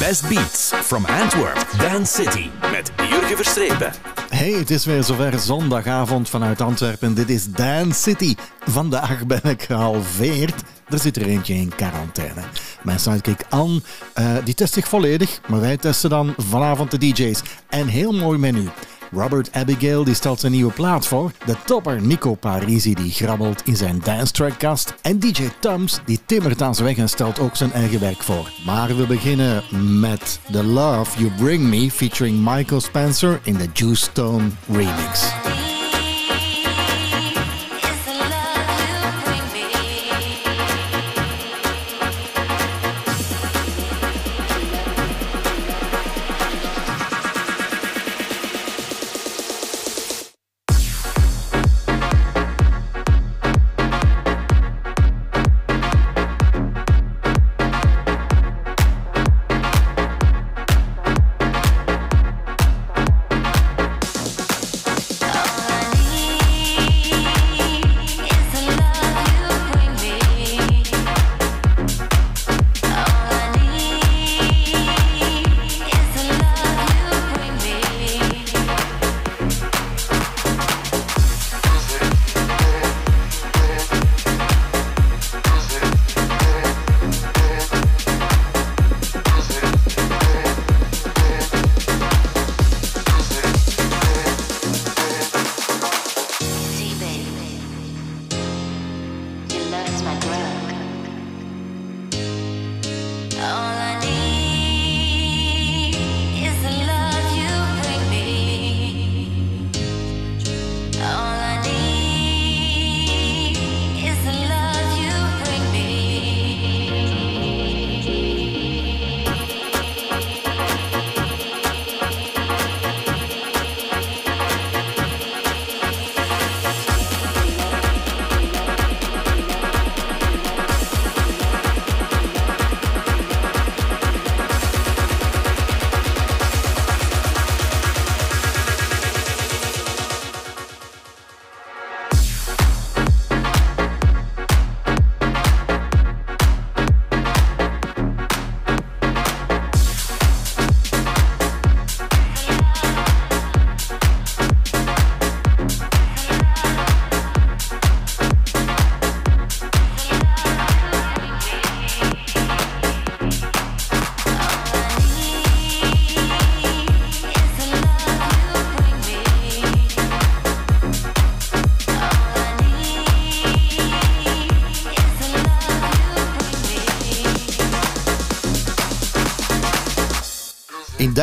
Best Beats from Antwerp, Dance City met Jurgen Verstrepen. Hey, het is weer zover zondagavond vanuit Antwerpen. Dit is Dance City. Vandaag ben ik gehalveerd. Er zit er eentje in quarantaine. Mijn sidekick Anne, uh, die test zich volledig, maar wij testen dan vanavond de DJ's. En heel mooi menu. Robert Abigail die stelt zijn nieuwe plaat voor. De topper Nico Parisi die grabbelt in zijn dance trackkast. En DJ Tums die timmert aan zijn weg en stelt ook zijn eigen werk voor. Maar we beginnen met The Love You Bring Me featuring Michael Spencer in de Juice Stone remix.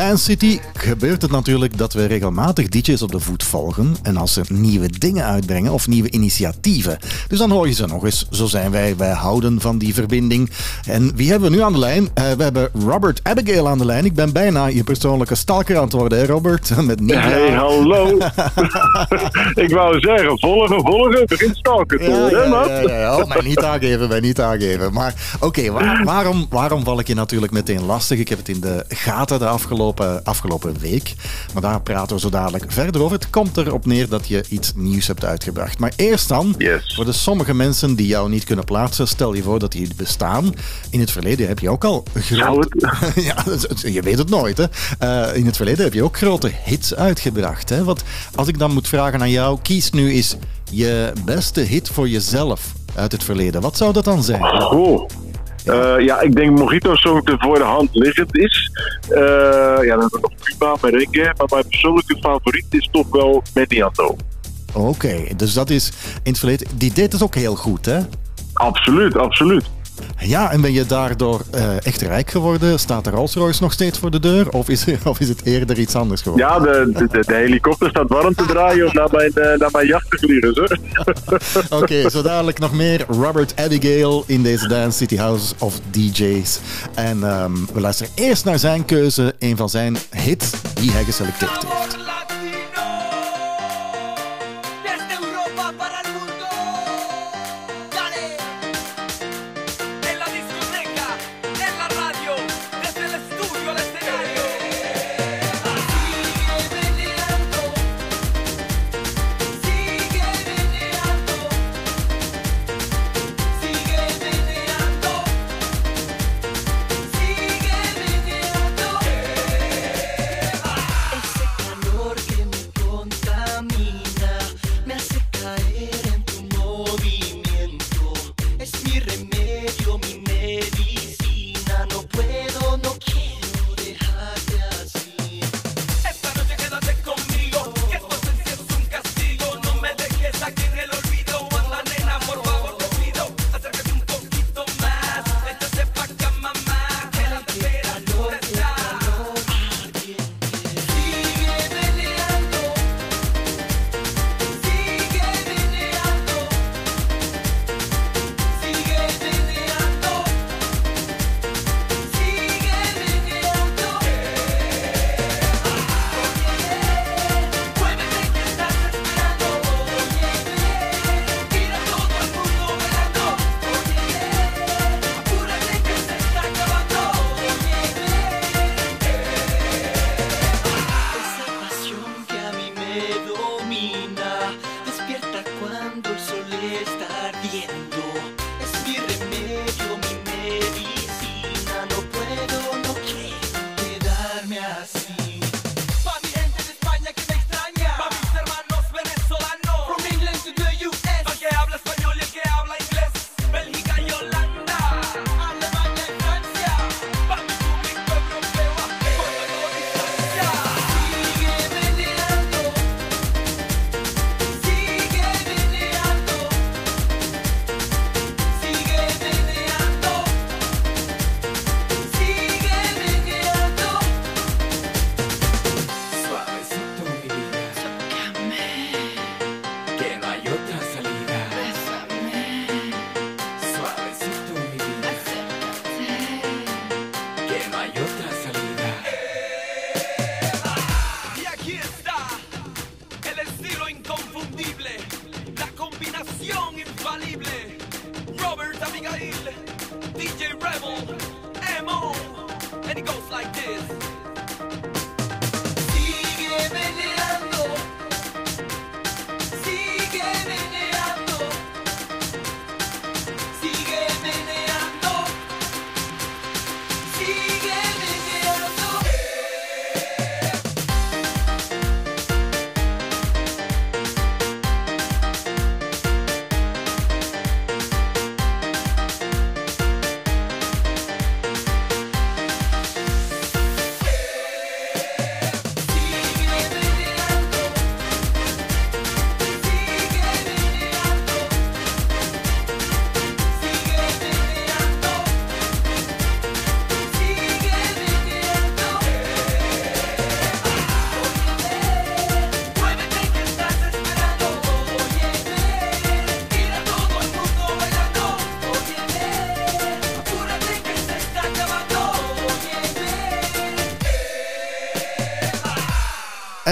Dance City gebeurt het natuurlijk dat we regelmatig DJ's op de voet volgen. En als ze nieuwe dingen uitbrengen of nieuwe initiatieven. Dus dan hoor je ze nog eens. Zo zijn wij. Wij houden van die verbinding. En wie hebben we nu aan de lijn? Uh, we hebben Robert Abigail aan de lijn. Ik ben bijna je persoonlijke stalker aan het worden, hè Robert? Met hey, hallo. ik wou zeggen, volgen, volgen. Begin worden, ja, ja, ja, ja. Oh, mij niet aangeven, mij niet aangeven. Maar oké, waar, waarom, waarom val ik je natuurlijk meteen lastig? Ik heb het in de gaten de afgelopen, afgelopen week. Maar daar praten we zo dadelijk verder over. Het komt erop neer dat je iets nieuws hebt uitgebracht. Maar eerst dan, voor de sommige mensen die jou niet kunnen plaatsen, stel je voor dat die bestaan. In het verleden heb je ook al grote... ja, je weet het nooit, hè. Uh, in het verleden heb je ook grote hits uitgebracht, hè. Want als ik dan moet vragen aan jou, kies nu eens je beste hit voor jezelf uit het verleden. Wat zou dat dan zijn? Oh. Uh, ja, ik denk Mojito zo voor de hand liggend is. Uh, ja, dan hebben we nog Cuba, merengue. Maar mijn persoonlijke favoriet is toch wel Mediano. Oké, dus dat is in het verleden... Die deed het ook heel goed, hè? Absoluut, absoluut. Ja, en ben je daardoor uh, echt rijk geworden? Staat de Rolls Royce nog steeds voor de deur? Of is, of is het eerder iets anders geworden? Ja, de, de, de helikopter staat warm te draaien om naar mijn, naar mijn jacht te vliegen. Oké, okay, zo dadelijk nog meer Robert Abigail in deze Dance City House of DJ's. En um, we luisteren eerst naar zijn keuze, een van zijn hits die hij geselecteerd heeft.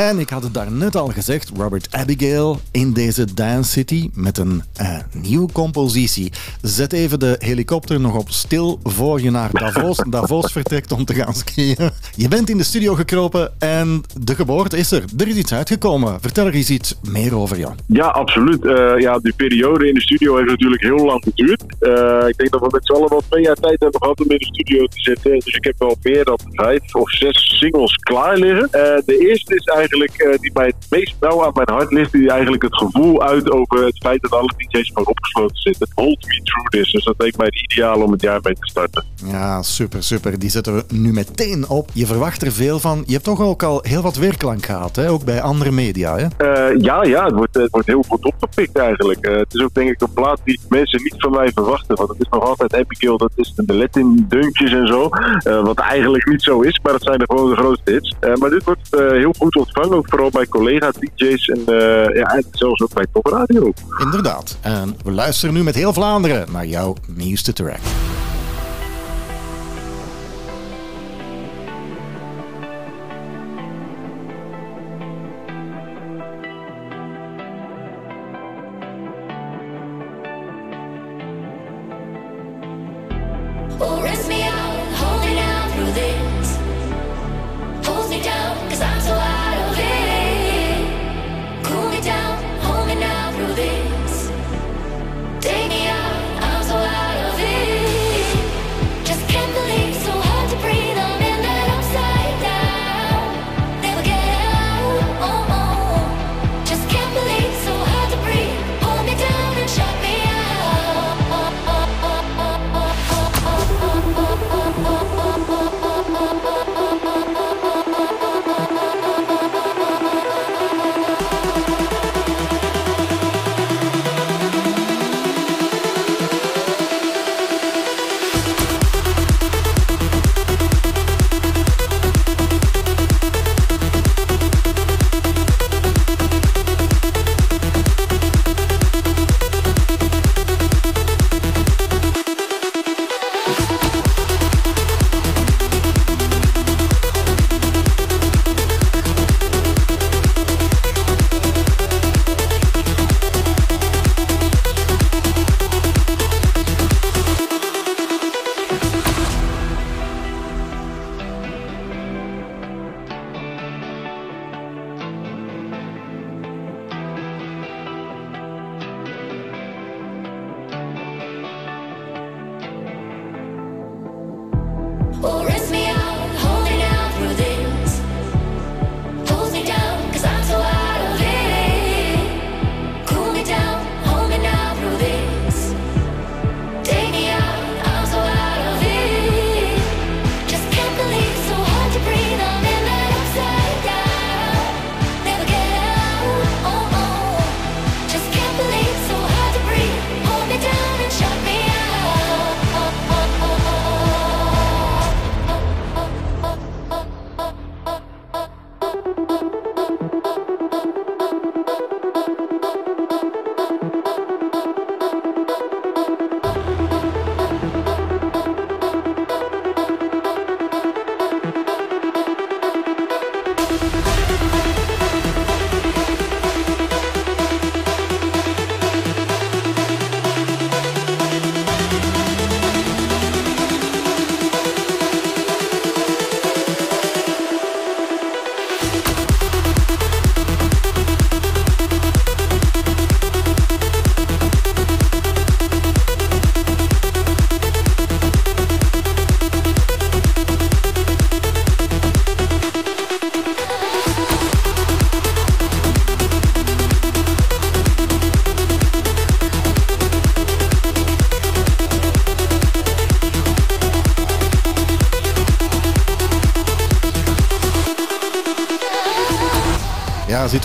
En ik had het daarnet al gezegd, Robert Abigail in deze Dance City met een eh, nieuwe compositie. Zet even de helikopter nog op stil voor je naar Davos, Davos vertrekt om te gaan skiën. Je bent in de studio gekropen en de geboorte is er. Er is iets uitgekomen. Vertel er eens iets meer over, Jan. Ja, absoluut. Eh, ja, die periode in de studio heeft natuurlijk heel lang geduurd. Eh, ik denk dat we met z'n allen wel twee jaar tijd hebben gehad om in de studio te zitten. Dus ik heb wel meer dan vijf of zes singles klaar liggen. Eh, de eerste is eigenlijk die mij het meest nauw aan mijn hart ligt. Die eigenlijk het gevoel uit over het feit dat alle DJ's gewoon opgesloten zitten. Hold me Dus dat leek mij het ideaal om het jaar mee te starten. Ja, super, super. Die zetten we nu meteen op. Je verwacht er veel van. Je hebt toch ook al heel wat weerklank gehad, hè? ook bij andere media. Hè? Eh, ja, ja, het wordt, het wordt heel goed opgepikt eigenlijk. Eh, het is ook denk ik een plaat die mensen niet van mij verwachten. Want het is nog altijd Abigail, dat is de Latin deuntjes en zo. Eh, wat eigenlijk niet zo is, maar dat zijn de gewoon de grootste hits. Maar dit wordt heel goed ontvangen, ook vooral bij collega-DJ's en, eh, ja, en zelfs ook bij Top Radio. Inderdaad. En we luisteren nu met heel Vlaanderen naar jouw nieuwste track.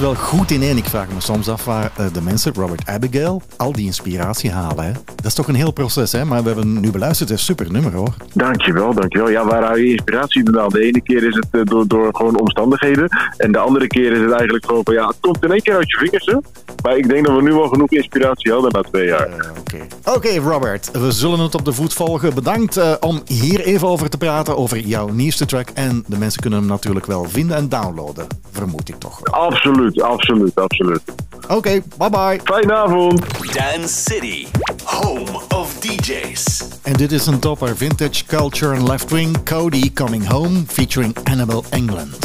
wel goed ineen. Ik vraag me soms af waar eh, de mensen, Robert Abigail, al die inspiratie halen. Dat is toch een heel proces, hè? maar we hebben nu beluisterd. Het is een super nummer hoor. Dankjewel, dankjewel. Ja, waar haal je inspiratie vandaan? De ene keer is het eh, door, door gewoon omstandigheden. En de andere keer is het eigenlijk gewoon van ja, het komt in één keer uit je vingers. Hè? Maar ik denk dat we nu wel genoeg inspiratie hadden na twee jaar. Eh, oké, Robert, we zullen het op de voet volgen. Bedankt om hier even over te praten, over jouw nieuwste track. En de mensen kunnen hem natuurlijk wel vinden en downloaden vermoed ik toch. Absoluut, absoluut, absoluut. Oké, bye bye. Fijne avond. Dan City, home of DJs. En dit is een topper: Vintage Culture and Left Wing, Cody Coming Home, featuring Annabel England.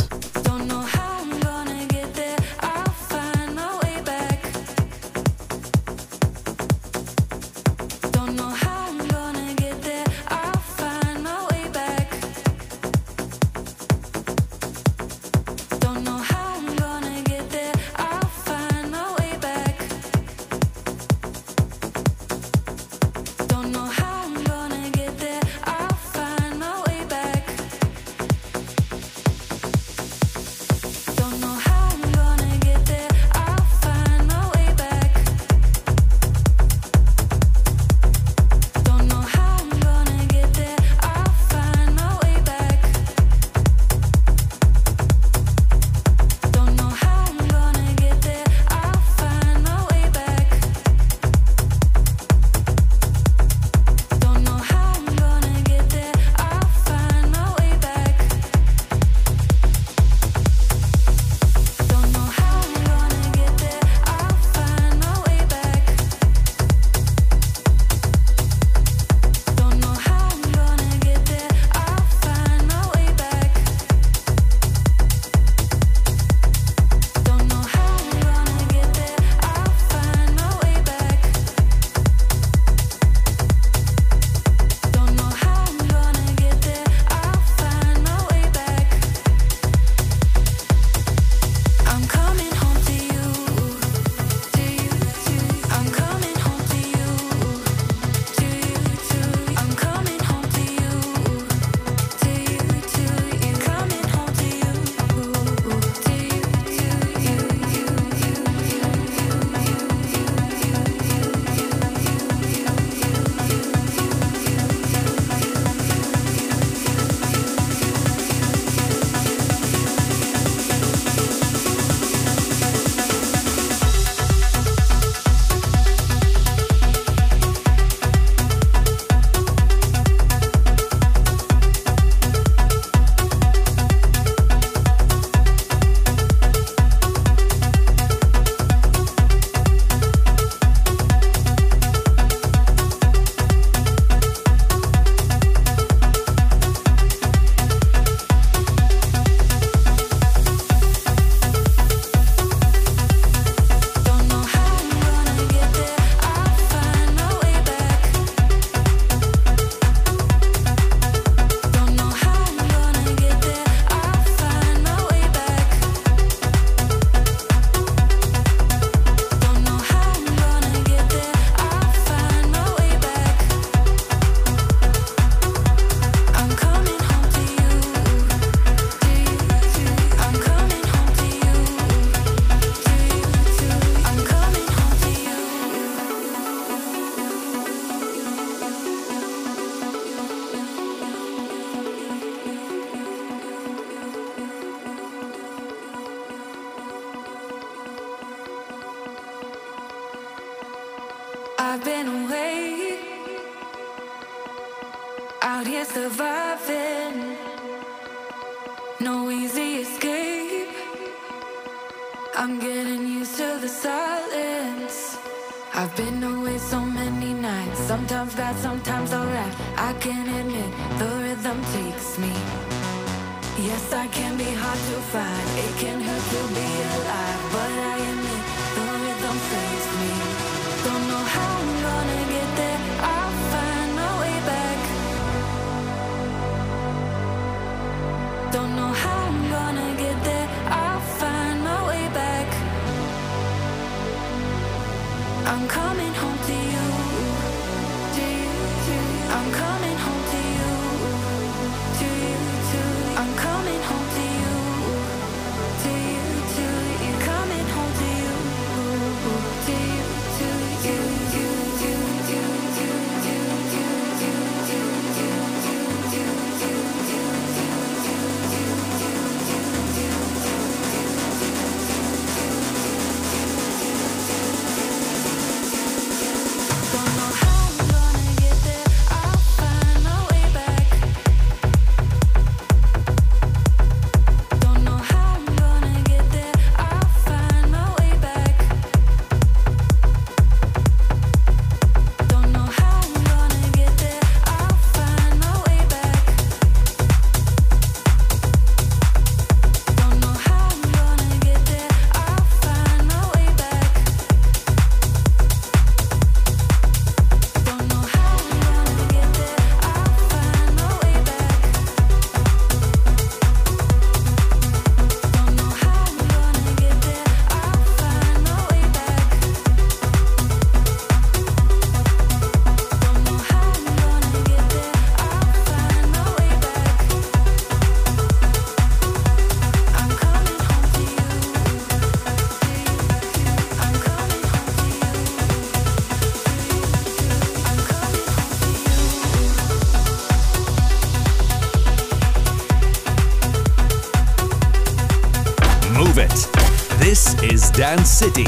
City.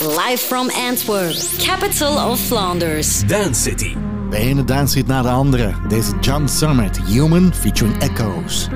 Live from Antwerp, capital of Flanders. Dance City. De ene danshit na de andere. Deze John Summit, Human featuring Echoes.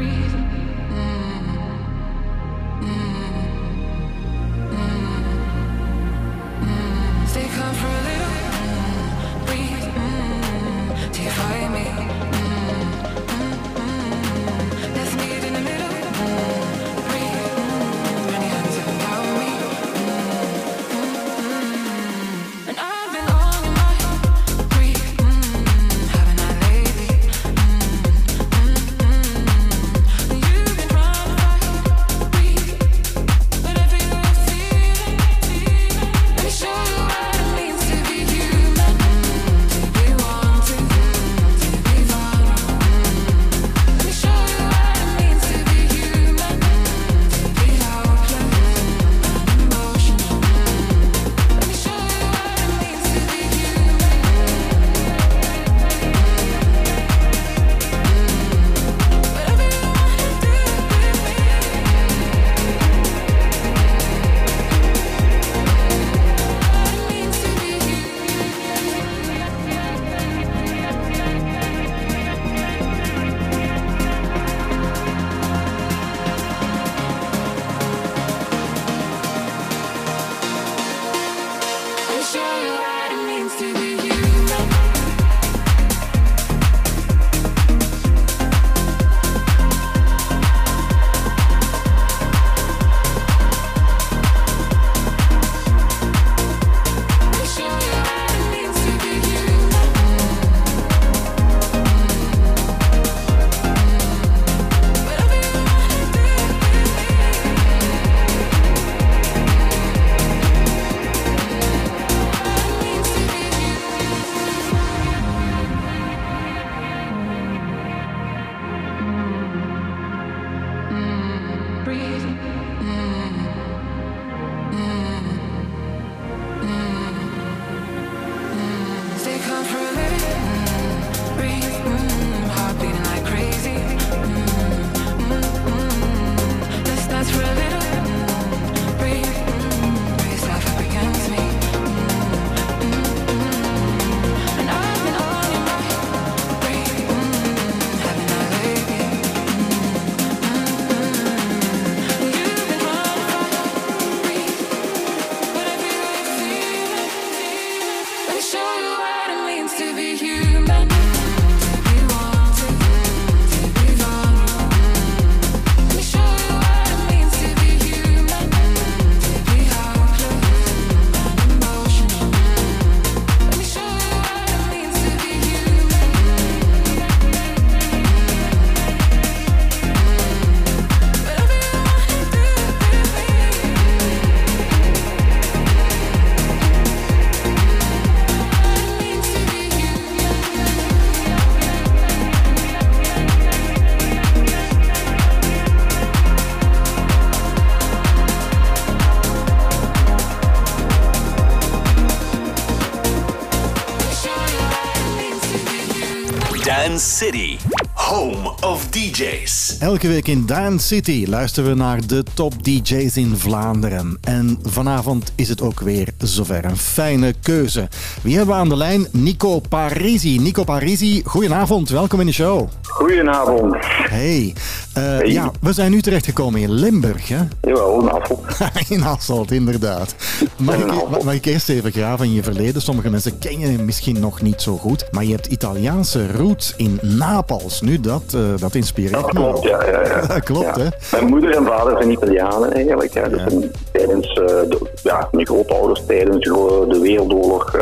City. Home of DJs. Elke week in Dance City luisteren we naar de top DJ's in Vlaanderen. En vanavond is het ook weer zover. Een fijne keuze. Wie hebben we aan de lijn? Nico Parisi. Nico Parisi, goedenavond. Welkom in de show. Goedenavond. Hey. Eh, Ja, we zijn nu terechtgekomen in Limburg, hè? Jawel, een afval. in Hasselt, inderdaad. Mag ik, mag- ik eerst even graven in je verleden? Sommige mensen kennen je misschien nog niet zo goed. Maar je hebt Italiaanse roots in Napels. Nu, dat, eh, dat inspireert Dat me klopt, ja. ja, ja. Dat klopt, Ja. hè? Mijn moeder en vader zijn Italianen eigenlijk. Ja. Dus een- tijdens eh, de, ja, mijn grootouders tijdens de, Wereldoorlog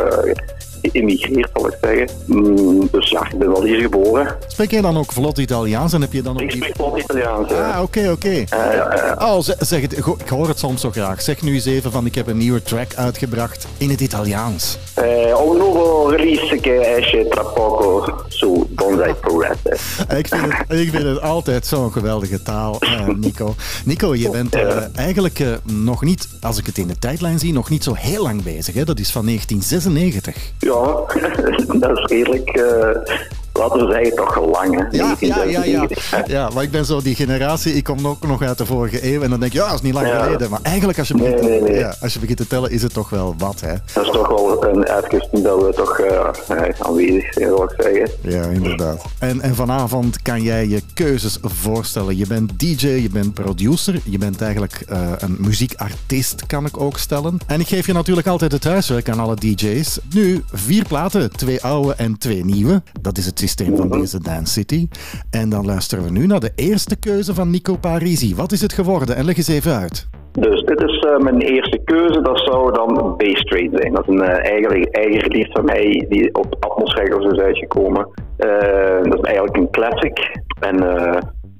geïmigreerd, zal ik zeggen. Mm, dus ja, ik ben wel hier geboren. Spreek jij dan ook vlot Italiaans en heb je dan ook Ik spreek wel Italiaans. Ah, oké, oké. Eh, eh, Oh, zeg, zeg het. Ik hoor het soms zo graag. Zeg nu eens even van, ik heb een nieuwe track uitgebracht in het Italiaans. eh, ho un nuovo release che esce tra poco su Bonsai Progressive. Ik vind het, ik vind het altijd zo'n geweldige taal, eh, Nico. Nico, je bent eh, eigenlijk eh, nog niet, als ik het in de tijdlijn zie, nog niet zo heel lang bezig. Hè? Dat is van 1996. Ja, dat is redelijk eh, laten we zeggen, toch al lang, hè? Ja, ja, ja, ja. 1996. ja, maar ik ben zo die generatie, ik kom ook nog uit de vorige eeuw en dan denk je, ja, dat is niet lang Ja. geleden. Maar eigenlijk, als je, begint, Nee, nee, nee. Ja, als je begint te tellen, is het toch wel wat, hè? Dat is toch wel een uitkust dat we toch eh, aanwezig zijn, zal ik zeggen. Ja, inderdaad. En, en vanavond kan jij je keuzes voorstellen. Je bent DJ, je bent producer, je bent eigenlijk eh, een muziekartiest, kan ik ook stellen. En ik geef je natuurlijk altijd het huiswerk aan alle DJ's. Nu, vier platen, twee oude en twee nieuwe. Dat is het systeem van deze Dance City. En dan luisteren we nu naar de eerste keuze van Nico Parisi. Wat is het geworden? En leg eens even uit. Dus dit is eh, mijn eerste keuze, dat zou dan Bass Train zijn. Dat is een eh, eigen, eigen van mij die op Atmos Records is uitgekomen. Eh, dat is eigenlijk een classic. En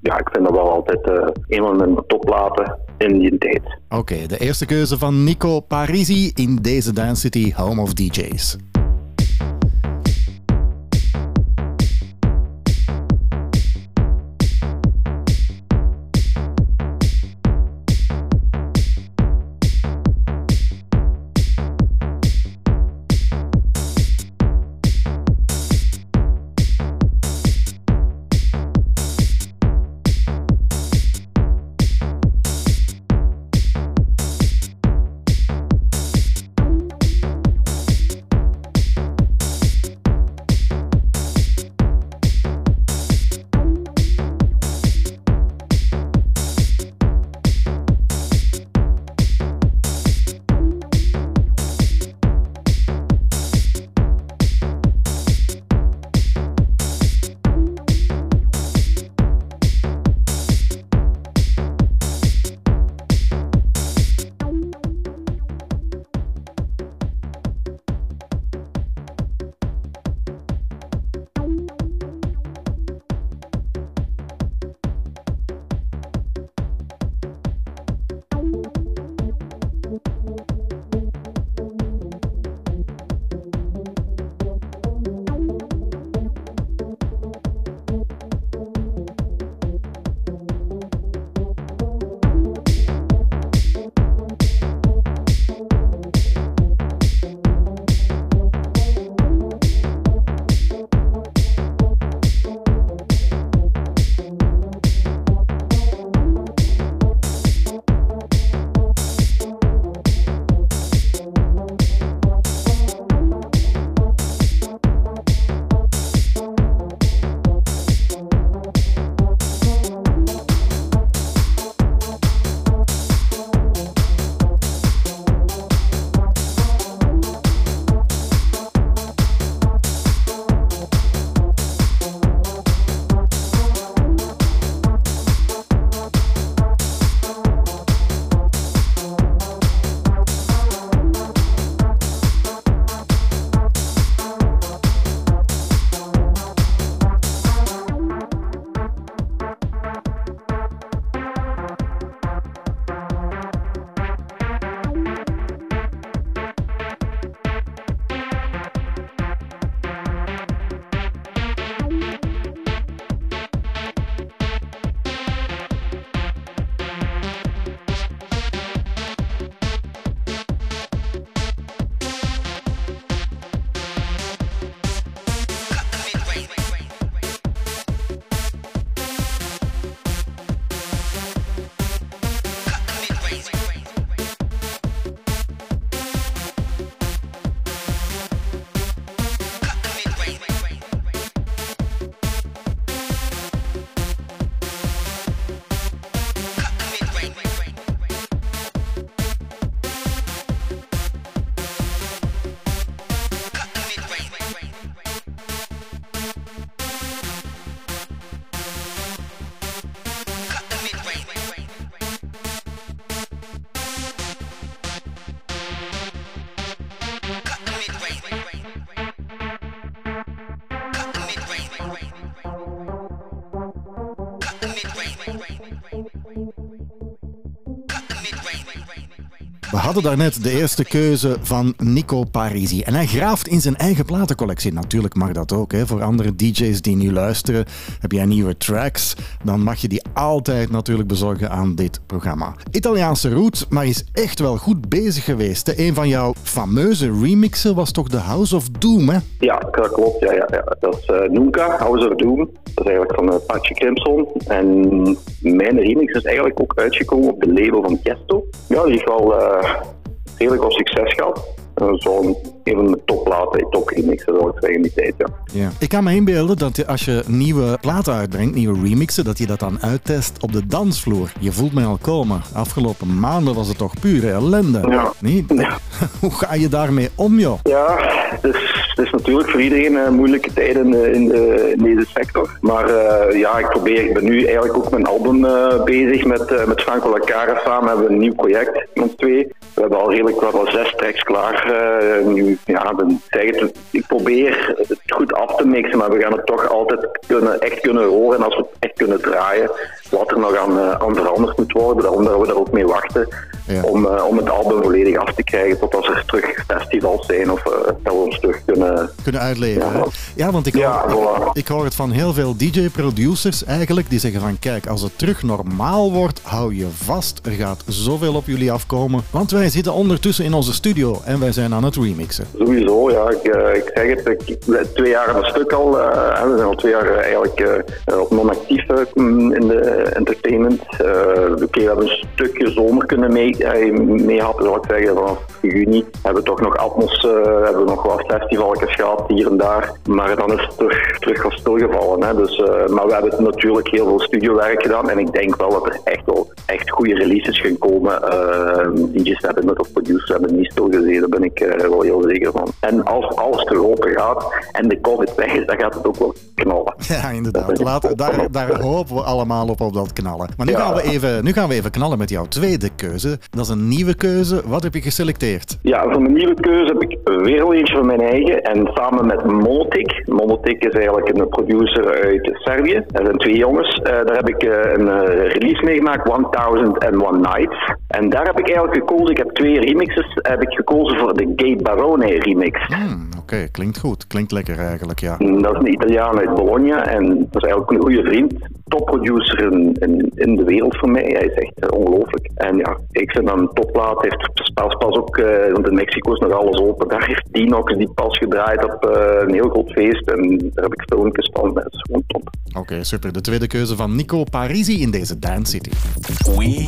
ja, ik vind dat wel altijd een van mijn topplaten in die tijd. Oké, de eerste keuze van Nico Parisi in deze Dance City Home of DJs. Hadden daarnet de eerste keuze van Nico Parisi. En hij graaft in zijn eigen platencollectie. Natuurlijk mag dat ook. Hè. Voor andere DJ's die nu luisteren, heb jij nieuwe tracks, dan mag je die altijd natuurlijk bezorgen aan dit programma. Italiaanse route, maar is echt wel goed bezig geweest. hè. Een van jouw fameuze remixen was toch de House of Doom, hè? Ja, klopt. Ja, ja, ja. Dat is eh, Nunca, House of Doom. Dat is eigenlijk van uh, Patje Crimson. En mijn remix is eigenlijk ook uitgekomen op de label van Tiesto. Ja, die heeft wel eh, redelijk wat succes gehad. Zo'n een van de topplaten, top remixen, zou ik zeggen, die tijd, ja. Ja. Ik kan me inbeelden dat je, als je nieuwe platen uitbrengt, nieuwe remixen, dat je dat dan uittest op de dansvloer. Je voelt mij al komen. Afgelopen maanden was het toch pure ellende. Ja. Nee? Ja. Hoe ga je daarmee om, joh? Ja, is, het is natuurlijk voor iedereen eh, moeilijke tijden eh, in, de, deze sector. Maar eh, ja, ik probeer, ik ben nu eigenlijk ook een album bezig met, met Franco Lacara samen. hebben we een nieuw project met twee. We hebben al redelijk wel zes tracks klaar. nu, ja, dan zeg ik probeer het goed af te mixen, maar we gaan het toch altijd kunnen, echt kunnen horen. En als we het echt kunnen draaien, wat er nog aan, aan veranderd moet worden. Daarom dat we daar ook mee wachten. Ja. Om, eh, om het album volledig af te krijgen tot als er terug festivals zijn of eh, dat we ons terug kunnen... Kunnen uitleven. Ja. want ik hoor, voilà. ik hoor het van heel veel DJ-producers eigenlijk. Die zeggen van kijk, als het terug normaal wordt, hou je vast. Er gaat zoveel op jullie afkomen. Want wij zitten ondertussen in onze studio en wij zijn aan het remixen. Sowieso, ja. Ik, eh, ik zeg het, ik, twee jaar aan een stuk al. we zijn al twee jaar eigenlijk eh, op non-actief eh, in de entertainment. Oké, we hebben een stukje zomer kunnen mee, eh, meehappen, zal ik zeggen. Vanaf juni hebben we toch nog Atmos, eh, hebben we nog wat festivalletjes gehad hier en daar. Maar dan is het terug, terug stilgevallen. Hè. Dus, eh, maar we hebben natuurlijk heel veel studiowerk gedaan. En ik denk wel dat er echt wel echt goede releases gaan komen. Eh DJ's hebben het, of producers hebben niet stilgezeten, daar ben ik wel heel zeker van. En als alles terug open gaat en de COVID weg is, dan gaat het ook wel knallen. Ja, inderdaad. Laat, daar, daar hopen we allemaal op, op dat knallen. Maar nu, Ja. gaan we even, nu gaan we even knallen met jouw tweede keuze. Dat is een nieuwe keuze. Wat heb je geselecteerd? Ja, voor mijn nieuwe keuze heb ik weer al eentje van mijn eigen. En samen met Monotic. Monotic is eigenlijk een producer uit Servië. Dat zijn twee jongens. Eh, daar heb ik eh, een eh, release mee gemaakt, 1001 Nights. En daar heb ik eigenlijk gekozen, ik heb twee remixes, heb ik gekozen voor de Gay Barone remix. Hmm, Oké, klinkt goed. Klinkt lekker eigenlijk, ja. Dat is een Italiaan uit Bologna en dat is eigenlijk een goede vriend. Topproducer in, in, in de wereld voor mij. Hij is echt ongelooflijk. En ja, ik vind een topplaat. Hij heeft pas, pas ook, eh, want in Mexico is nog alles open. Daar heeft Dinox die pas gedraaid op eh, een heel groot feest. En daar heb ik filmpjes van. Dat is gewoon top. Oké, super. De tweede keuze van Nico Parisi in deze Dance City. We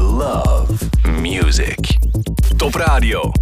love music. Top Radio.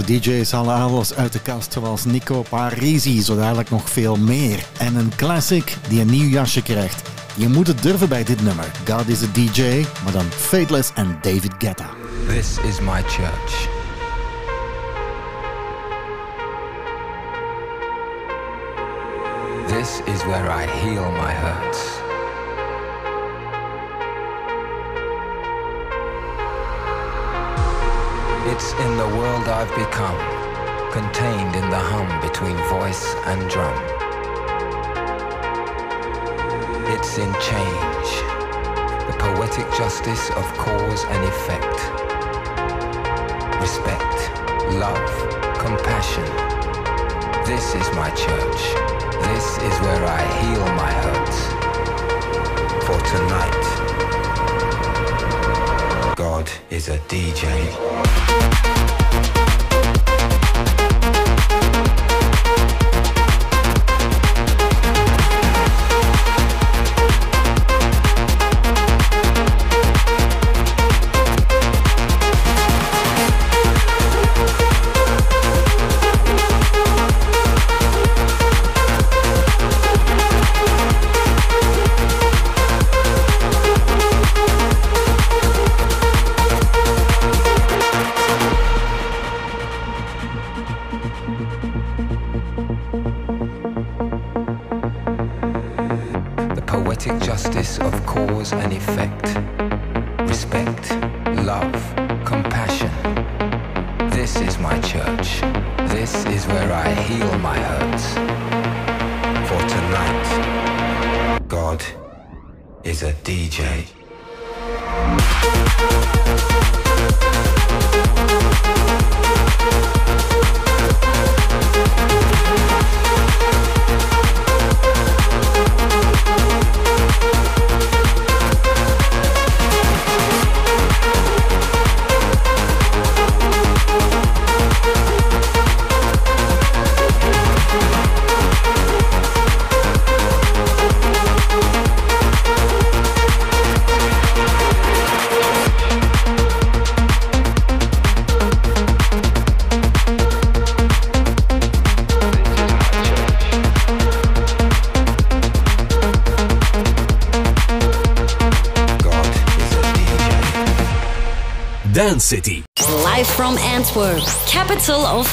Onze DJ's halen alles uit de kast, zoals Nico Parisi, zo dadelijk nog veel meer. En een classic die een nieuw jasje krijgt. Je moet het durven bij dit nummer. God is a DJ, maar dan Fateless en David Guetta. This is my church. This is where I heal my hurts. It's in the world I've become, contained in the hum between voice and drum. It's in change, the poetic justice of cause and effect. Respect, love, compassion. This is my church. This is where I heal my hurts. For tonight, Is a DJ.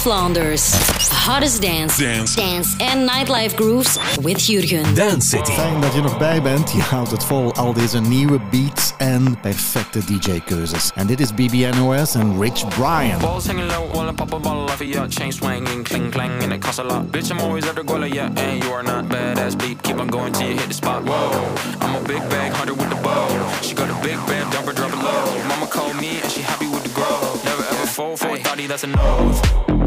Flanders. Hottest dance, Dance. dance and nightlife grooves with Jurgen. Dance City. Fijn dat je nog bij bent. Je houdt het vol, al deze nieuwe beats en perfecte DJ-keuzes. En dit is BBNOS en Rich Brian. Balls hanging low while I pop a bottle off of your chain swinging, cling clang, and it costs a lot. Bitch, I'm always at the goal, yeah, and you are not badass beat. Keep on going till you hit the spot. Whoa, I'm a big bag hunter with the bow. She got a big band, dump her, drop it low. Mama called me and she happy with the grow. Never ever fall for a thotty, that's a nose.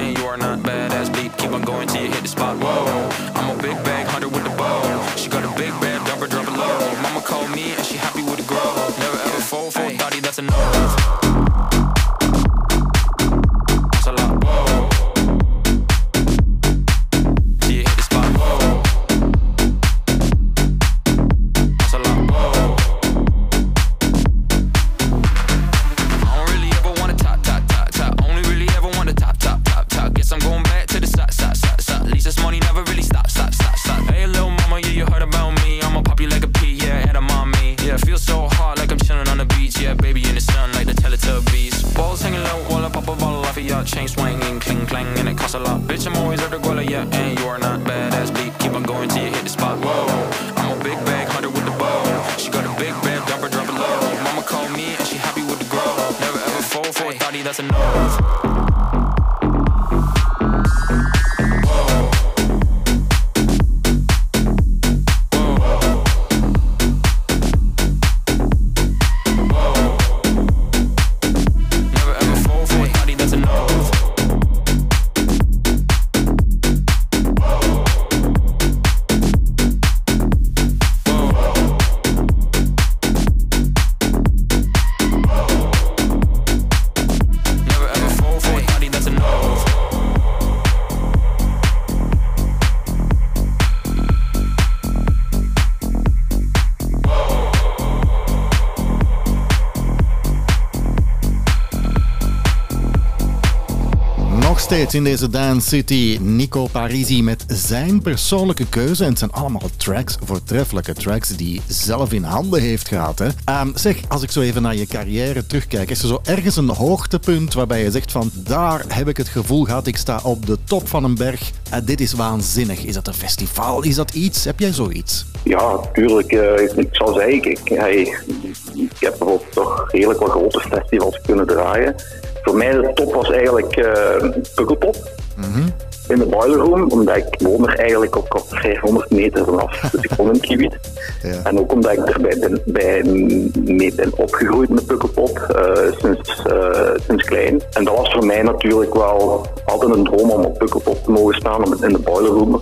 And you are not badass beat. Keep on going till you hit the spot. Whoa, steeds in deze Dance City. Nico Parisi met zijn persoonlijke keuze. En het zijn allemaal tracks, voortreffelijke tracks, die zelf in handen heeft gehad. Hè. Ehm, zeg, als ik zo even naar je carrière terugkijk, is er zo ergens een hoogtepunt waarbij je zegt van daar heb ik het gevoel gehad, ik sta op de top van een berg. dit is waanzinnig. Is dat een festival? Is dat iets? Heb jij zoiets? Ja, tuurlijk. eh, ik, ik zou zeggen, ik, ik heb bijvoorbeeld toch redelijk wat grote festivals kunnen draaien. Voor mij de top was eigenlijk Pukkelpop in de Boiler Room, omdat ik woon er eigenlijk ook op 500 meter vanaf. Dus ik woon in. En ook omdat ik erbij ben, bij, mee ben opgegroeid met Pukkelpop eh, sinds, eh, sinds klein. En dat was voor mij natuurlijk wel altijd een droom om op Pukkelpop te mogen staan om in de Boiler Room.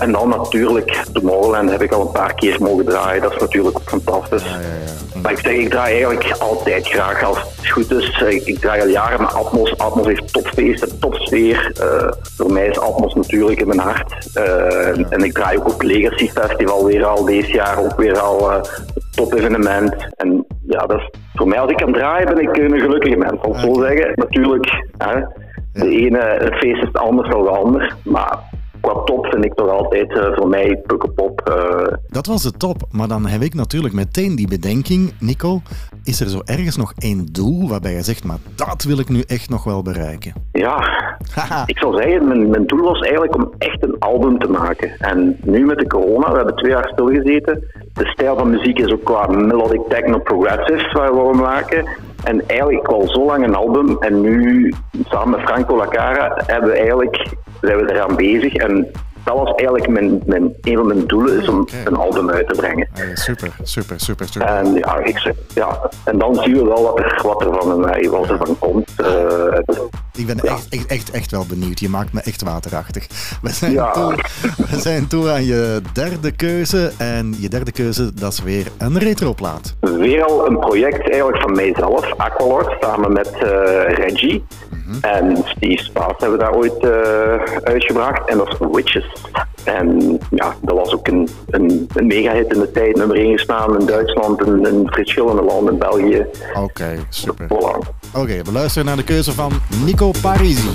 En dan natuurlijk Tomorrowland heb ik al een paar keer mogen draaien. Dat is natuurlijk ook fantastisch. Maar ik zeg, ik draai eigenlijk altijd graag als het goed is. Ik, ik draai al jaren met Atmos. Atmos heeft topfeesten, topsfeer. Eh voor mij is Atmos natuurlijk in mijn hart. Eh, En ik draai ook op Legacy Festival weer al deze jaar. Ook weer al eh, een top evenement. En ja, dat is, voor mij als ik kan draaien ben ik een gelukkige mens. Zo zeggen. Natuurlijk, hè, de ene feest is anders dan de ander. Maar qua top vind ik toch altijd eh, voor mij eh, Dat was de top, maar dan heb ik natuurlijk meteen die bedenking, Nico. Is er zo ergens nog één doel waarbij je zegt, maar dat wil ik nu echt nog wel bereiken? Ja, ik zal zeggen, mijn, mijn doel was eigenlijk om echt een album te maken. En nu met de corona, we hebben twee jaar stilgezeten. De stijl van muziek is ook qua melodic techno progressive waar we maken. En eigenlijk al zo lang een album. En nu, samen met Franco Lacara, hebben we eigenlijk, zijn we eraan bezig. En dat was eigenlijk mijn, mijn, een van mijn doelen, is om een album uit te brengen. Super, super, super, super. En ja, ik ja, en dan zien we wel wat er, wat er, van, wat er van komt. Eh, Ik ben echt, echt, echt, echt wel benieuwd. Je maakt me echt waterachtig. We zijn, Ja. toe, we zijn toe aan je derde keuze. En je derde keuze, dat is weer een retroplaat. Weer al een project eigenlijk van mijzelf, Aqualord, samen met eh, Reggie. En Steve Spaas hebben we daar ooit eh, uitgebracht. En dat is Witches. En ja, dat was ook een, een, een mega-hit in de tijd. Nummer 1 gestaan in Duitsland, in, in verschillende landen, in België. Oké, super. Oké, we luisteren naar de keuze van Nico Parisi.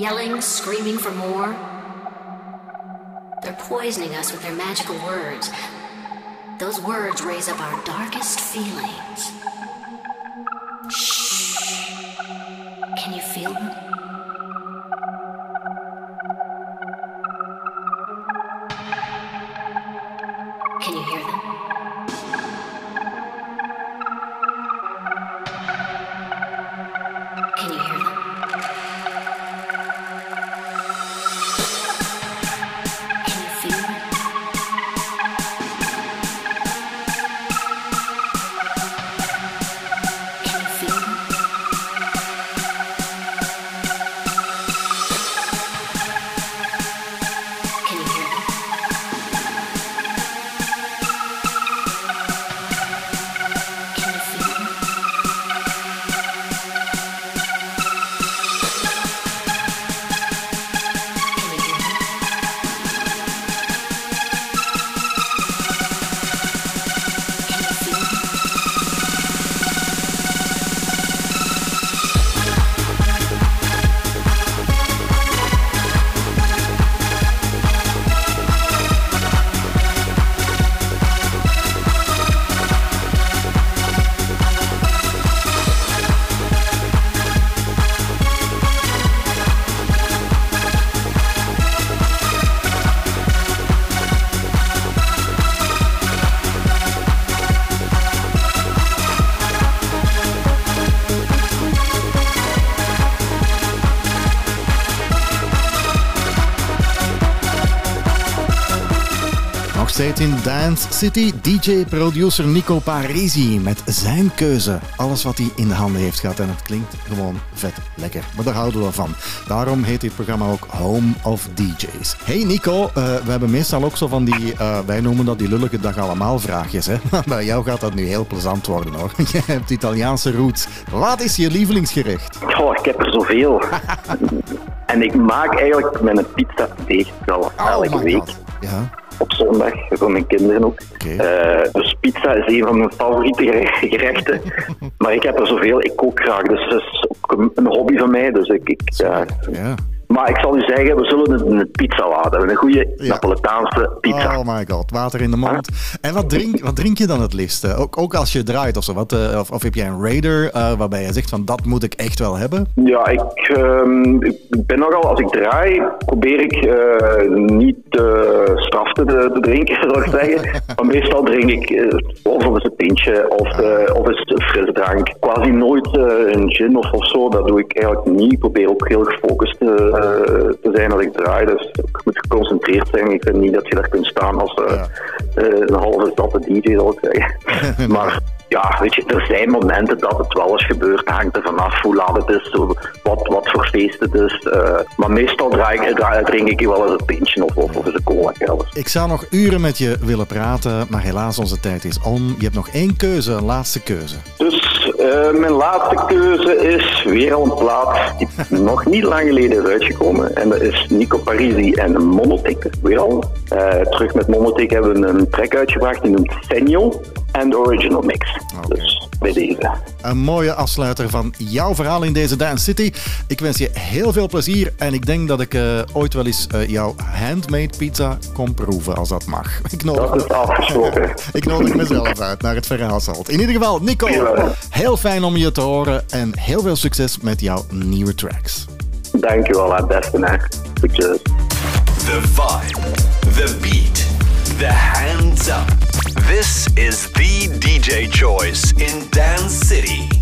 Yelling, screaming for more. They're poisoning us with their magical words. Those words raise up our darkest feelings. Shh. Can you feel them? Can you hear Dance City, DJ-producer Nico Parisi met zijn keuze. Alles wat hij in de handen heeft gehad en het klinkt gewoon vet lekker. Maar daar houden we van. Daarom heet dit programma ook Home of DJs. Hey Nico, eh, we hebben meestal ook zo van die, eh, wij noemen dat die lullige dag allemaal vraagjes. Hè? Maar bij jou gaat dat nu heel plezant worden hoor. Je hebt Italiaanse roots. Wat is je lievelingsgerecht? Oh, ik heb er zoveel. en ik maak eigenlijk mijn pizza deeg wel elke my week. God. Ja. Voor mijn kinderen ook. Eh, dus pizza is een van mijn favoriete gere- gerechten. maar ik heb er zoveel, ik kook graag. Dus dat is ook een- een hobby van mij. Dus ik, ik, ja. Ja. Maar ik zal u zeggen, we zullen een pizza laten. Een goede Napolitaanse pizza. Oh my god, water in de mond. En wat drink, wat drink je dan het liefst? Eh, Ook, ook als je draait of zo? Wat, eh, of, of heb jij een Raider eh, waarbij je zegt van dat moet ik echt wel hebben? Ja, ik, ehm, ik ben nogal, als ik draai, probeer ik eh, niet te straf te, te drinken, zou ik zeggen. maar meestal drink ik of eens een pintje of, of eens een frisdrank. Quasi nooit een gin of, of zo, dat doe ik eigenlijk niet. Ik probeer ook heel gefocust eh, te zijn als ik draai. Dus ik moet geconcentreerd zijn. Ik vind niet dat je daar kunt staan als eh, eh, een halve zatte DJ, zou ik zeggen. maar ja, weet je, er zijn momenten dat het wel eens gebeurt. Hangt er vanaf hoe laat het is, wat, wat voor feest het is. eh, maar meestal draai ik, draai, drink ik wel eens een pintje of, of, een cola zelfs. Ik zou nog uren met je willen praten, maar helaas onze tijd is om. Je hebt nog één keuze, een laatste keuze. Dus eh, mijn laatste keuze is weer al een plaat die nog niet lang geleden is uitgekomen. En dat is Nico Parisi en Monotic, weer al. Eh, terug met Monotic hebben we een track uitgebracht die noemt Senio en de Original Mix. Dus bij deze. Een mooie afsluiter van jouw verhaal in deze Dance City. Ik wens je heel veel plezier en ik denk dat ik eh, ooit wel eens eh, jouw handmade pizza kom proeven, als dat mag. Ik nodig, Dat is afgesproken. ik nodig mezelf uit naar het verhaalsalt. In ieder geval, Nico, heel fijn om je te horen en heel veel succes met jouw nieuwe tracks. Dankjewel, het beste. Hè. Succes. The vibe, the beat. This is the DJ choice in Dance City.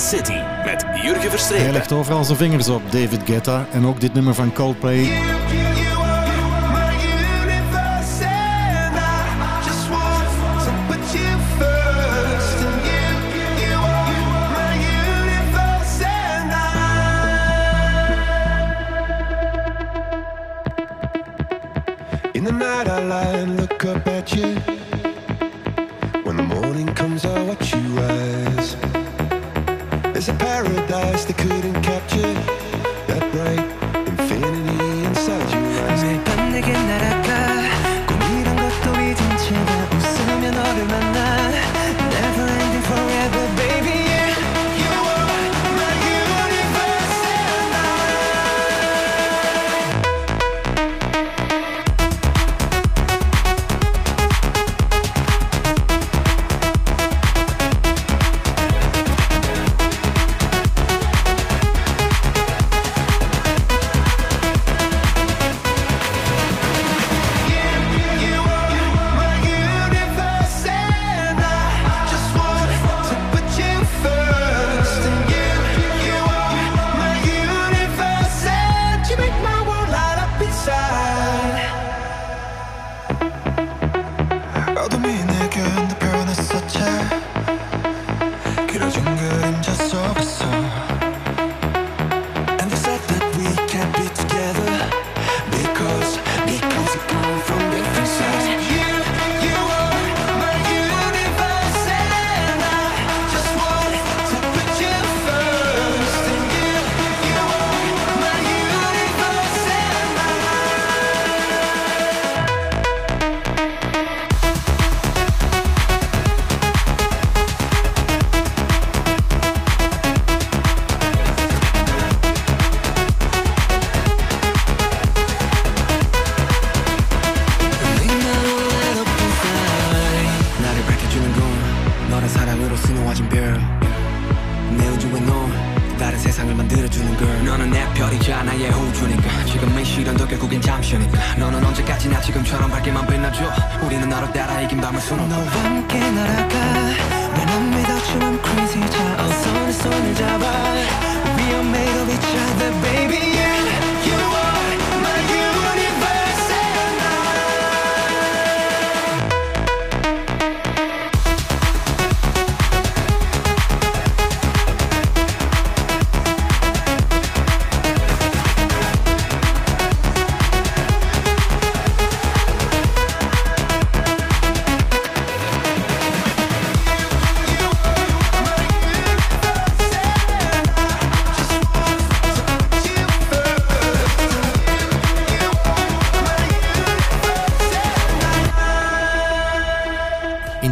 City. Met Jurgen Hij Verstrepen. legt overal zijn vingers op, David Guetta. En ook dit nummer van Coldplay.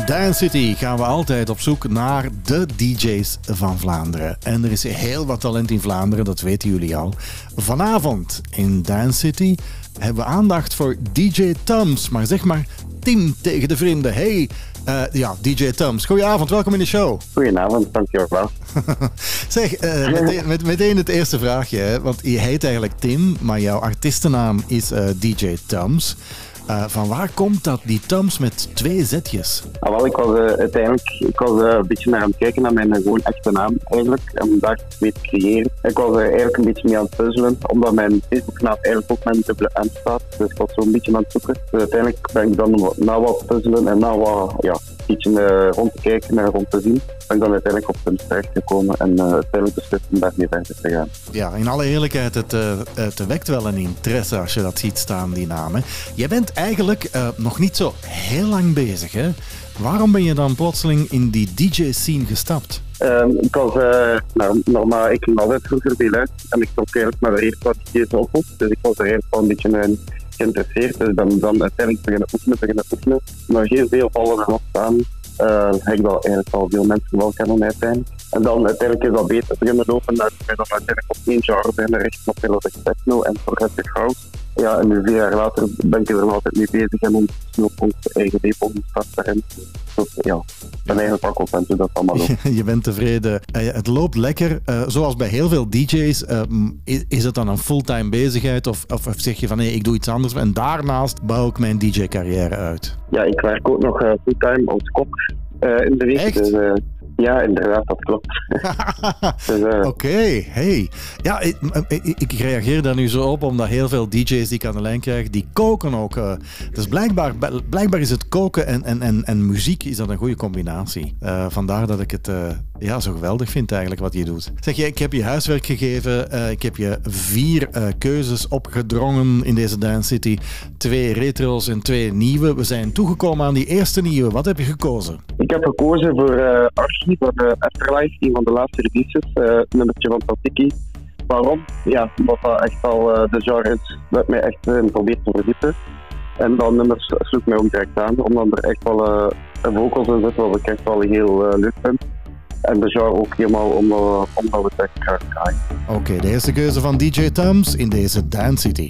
In Dance City gaan we altijd op zoek naar de DJ's van Vlaanderen. En er is heel wat talent in Vlaanderen, dat weten jullie al. Vanavond in Dance City hebben we aandacht voor DJ Tums. Maar zeg maar Tim tegen de vrienden. Hey, eh, ja, DJ Tums. Goedenavond, welkom in de show. Goedenavond, dankjewel. Zeg, eh, meteen, met, meteen het eerste vraagje. Hè? Want je heet eigenlijk Tim, maar jouw artiestennaam is eh, DJ Tums. Eh, van waar komt dat, die Tums met twee zetjes? Ah, wel, ik was eh, uiteindelijk ik was, eh, een beetje naar aan het kijken naar mijn gewoon echte naam eigenlijk. Om daar mee te creëren. Ik was eigenlijk een beetje mee aan het puzzelen, omdat mijn Facebooknaam eigenlijk ook mijn dubbele M staat. Dus ik zo een beetje aan het zoeken. Dus uiteindelijk ben ik dan na wat puzzelen en na wat ja, beetje eh, rond te kijken en rond te zien, ben ik dan uiteindelijk op Tums terechtgekomen en eh, uiteindelijk beslist om daarmee verder te gaan. Ja, in alle eerlijkheid, het, eh, het wekt wel een interesse als je dat ziet staan, die namen. Jij bent eigenlijk eh, nog niet zo heel lang bezig, hè? Waarom ben je dan plotseling in die DJ-scene gestapt? Ehm, ik was, nou, normaal, ik ging altijd vroeger veel uit en ik trok eigenlijk naar de eerste wat DJ's op. Dus ik was er eigenlijk wel een beetje eh, geïnteresseerd. Ik ben dan uiteindelijk beginnen oefenen, beginnen oefenen. Maar geen veel vallen erop staan. eh, ik wel eigenlijk al veel mensen wel kennen uiteindelijk. En dan uiteindelijk is dat beter beginnen lopen. Dat ik dan uiteindelijk op één genre beginnen richten op melodic techno en progressive house. Ja, en nu vier jaar later ben ik er nog altijd mee bezig en ondertussen ook onze eigen label gestart daarin. Dus ja, ik ben eigenlijk wel content hoe dat allemaal loopt. je bent tevreden. Eh, het loopt lekker. Eh, zoals bij heel veel DJ's, eh, m, is, is het dan een fulltime bezigheid? Of, of, of zeg je van nee, ik doe iets anders en daarnaast bouw ik mijn DJ-carrière uit? Ja, ik werk ook nog eh, fulltime als kok in de week. Dus, Ja, inderdaad, dat klopt. dus, eh, Oké, hey. Ja, ik, ik, reageer daar nu zo op, omdat heel veel DJ's die ik aan de lijn krijg, die koken ook. eh. dus blijkbaar, blijkbaar is het koken en, en, en, en muziek is dat een goede combinatie. Eh, vandaar dat ik het ja, zo geweldig vind eigenlijk wat je doet. Zeg je, ik heb je huiswerk gegeven. eh, ik heb je vier eh, keuzes opgedrongen in deze Dance City. Twee retro's en twee nieuwe. We zijn toegekomen aan die eerste nieuwe. Wat heb je gekozen? Ik heb gekozen voor eh Archie, voor de Afterlife, een van de laatste releases, een nummertje van Tatiki. Waarom? Ja, omdat dat echt al de genre is dat mij echt probeert te verdiepen. En dat nummer sloeg mij ook direct aan, omdat er echt wel vocals in zitten wat ik echt wel heel leuk vind. En de genre ook helemaal we het echt graag draaien. Oké, de eerste keuze van DJ Tums in deze Dance City.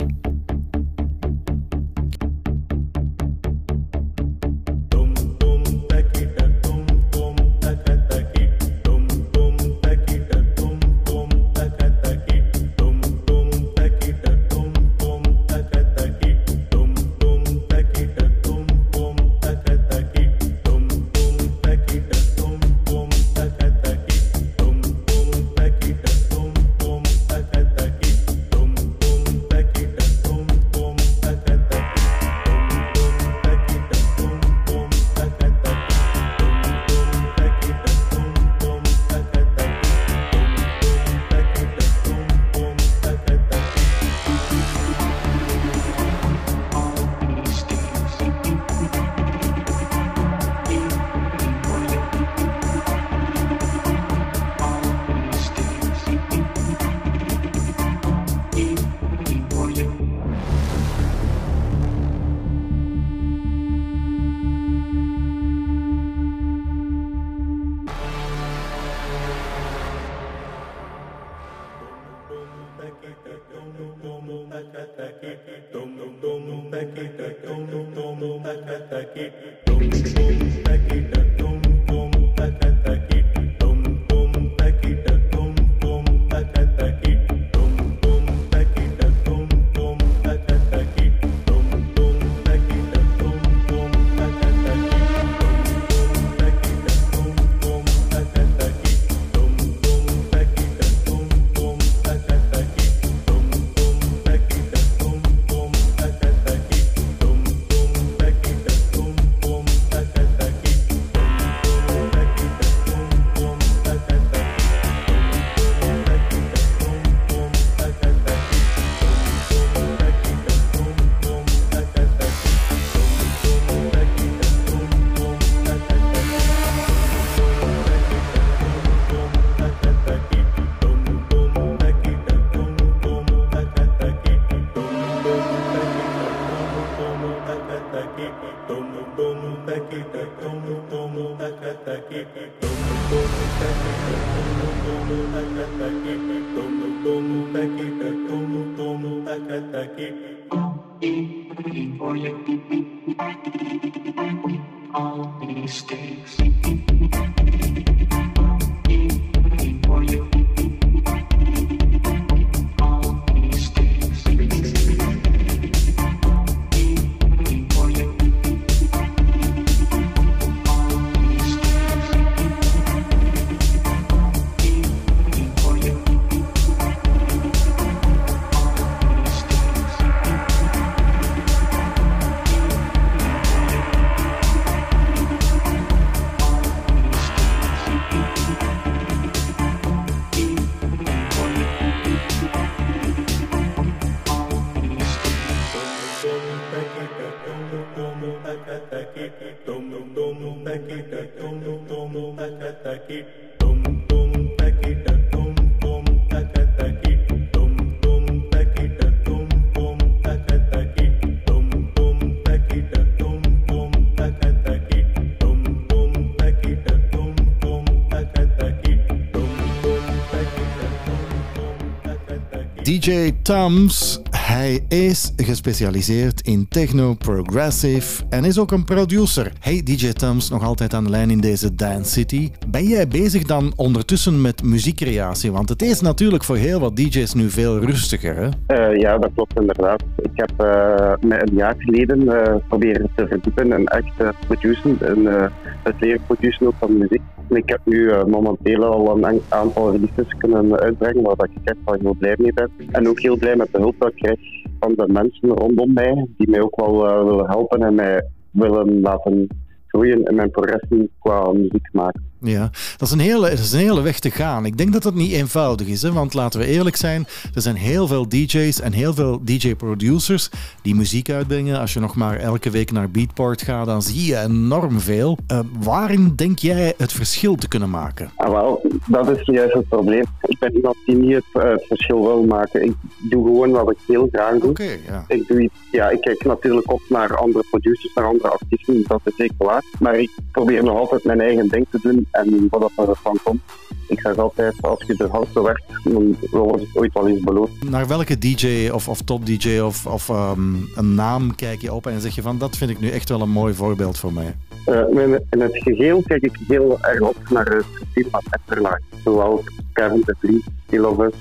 DJ Tums, hij is gespecialiseerd in techno, progressive en is ook een producer. Hey DJ Tums, nog altijd aan de lijn in deze Dance City. Ben jij bezig dan ondertussen met muziekcreatie? Want het is natuurlijk voor heel wat DJ's nu veel rustiger, hè? Eh, ja, dat klopt inderdaad. Ik heb eh mij een jaar geleden eh, proberen te verdiepen en echt produceren en het leren produceren ook van muziek. Ik heb nu eh, momenteel al een an- aantal releases kunnen uitbrengen waar ik echt wel heel blij mee ben. En ook heel blij met de hulp dat ik krijg van de mensen rondom mij, die mij ook wel eh, willen helpen en mij willen laten groeien in mijn progressie qua muziek maken. Ja, dat is, een hele, dat is een hele weg te gaan. Ik denk dat dat niet eenvoudig is, hè? want laten we eerlijk zijn, er zijn heel veel DJ's en heel veel DJ-producers die muziek uitbrengen. Als je nog maar elke week naar Beatport gaat, dan zie je enorm veel. Eh, waarin denk jij het verschil te kunnen maken? Ah, wel, dat is juist het probleem. Ik ben iemand die niet het, eh, het verschil wil maken. Ik doe gewoon wat ik heel graag doe. ja. Ik, doe iets, ja, ik kijk natuurlijk op naar andere producers, naar andere artiesten, dat is zeker waar. Maar ik probeer nog altijd mijn eigen ding te doen en wat dat ervan komt. Ik zeg altijd, als je er hard voor werkt, dan wordt het ooit wel eens beloond. Naar welke DJ of, of top-DJ of, of ehm, een naam kijk je op en zeg je van dat vind ik nu echt wel een mooi voorbeeld voor mij? Eh, in, het geheel kijk ik heel erg op naar het team van. Zowel Kevin de Vliet, Kilovis,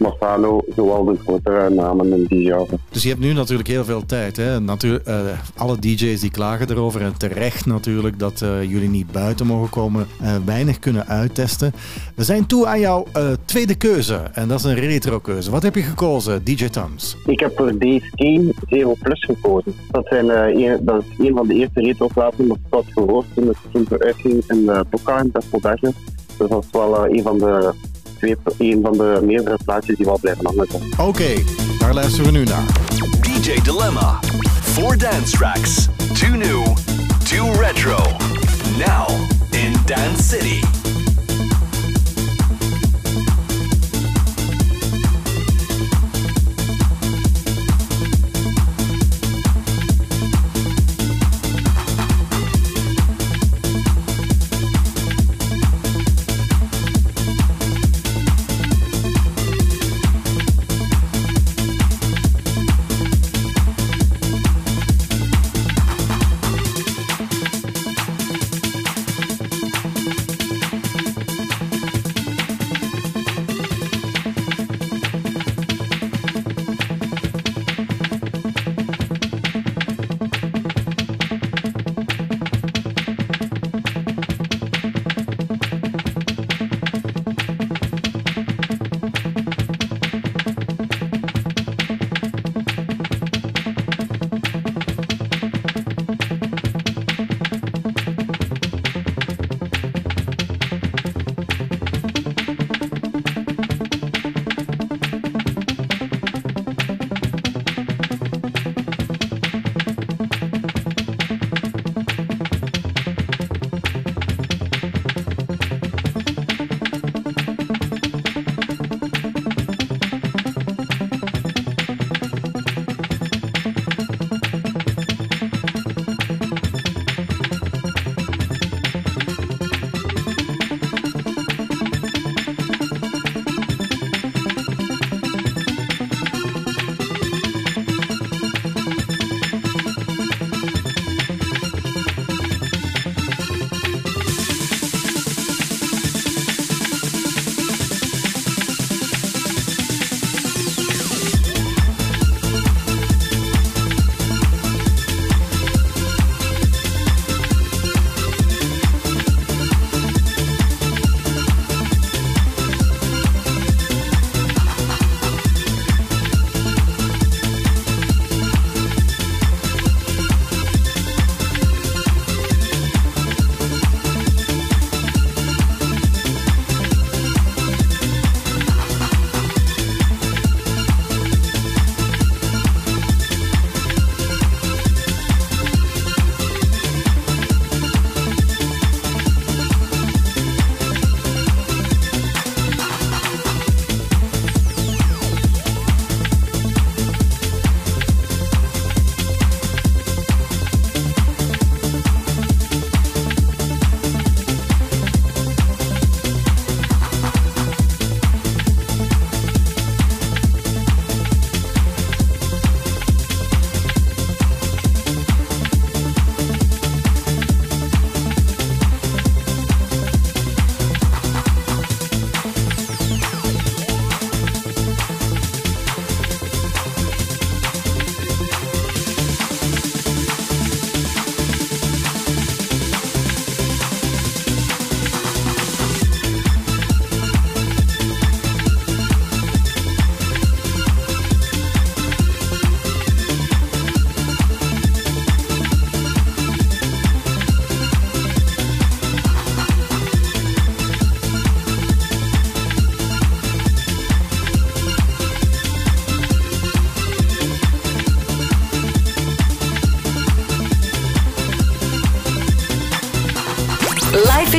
Mafano, zowel de grotere namen in die jaren. Dus je hebt nu natuurlijk heel veel tijd. Hè? Natuur, eh, alle DJ's die klagen erover en terecht natuurlijk dat eh, jullie niet buiten mogen komen, eh, weinig kunnen uittesten. We zijn toe aan jouw tweede keuze en dat is een retro keuze. Wat heb je gekozen, DJ Tums? Ik heb voor Days Game Zero Plus gekozen. Dat, zijn, een, dat is een van de eerste retroplaten dat ik had gehoord toen het uitging in uh, Boca in Despeldage. Dus dat is wel een van de twee, een van de meerdere plaatjes die wel blijven hangen. Oké, daar luisteren we nu naar. DJ Dilemma. Four dance tracks. Two new, two retro. Now in Dance City.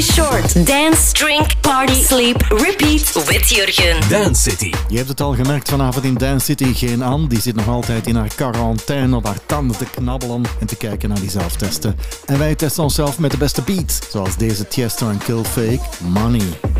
Short. Dance, drink, party, sleep, repeat with Jurgen. Dance City. Je hebt het al gemerkt vanavond in Dance City. Geen Anne, die zit nog altijd in haar quarantaine op haar tanden te knabbelen en te kijken naar die zelftesten. En wij testen onszelf met de beste beats, zoals deze Tiesto en Kill Fake, Money.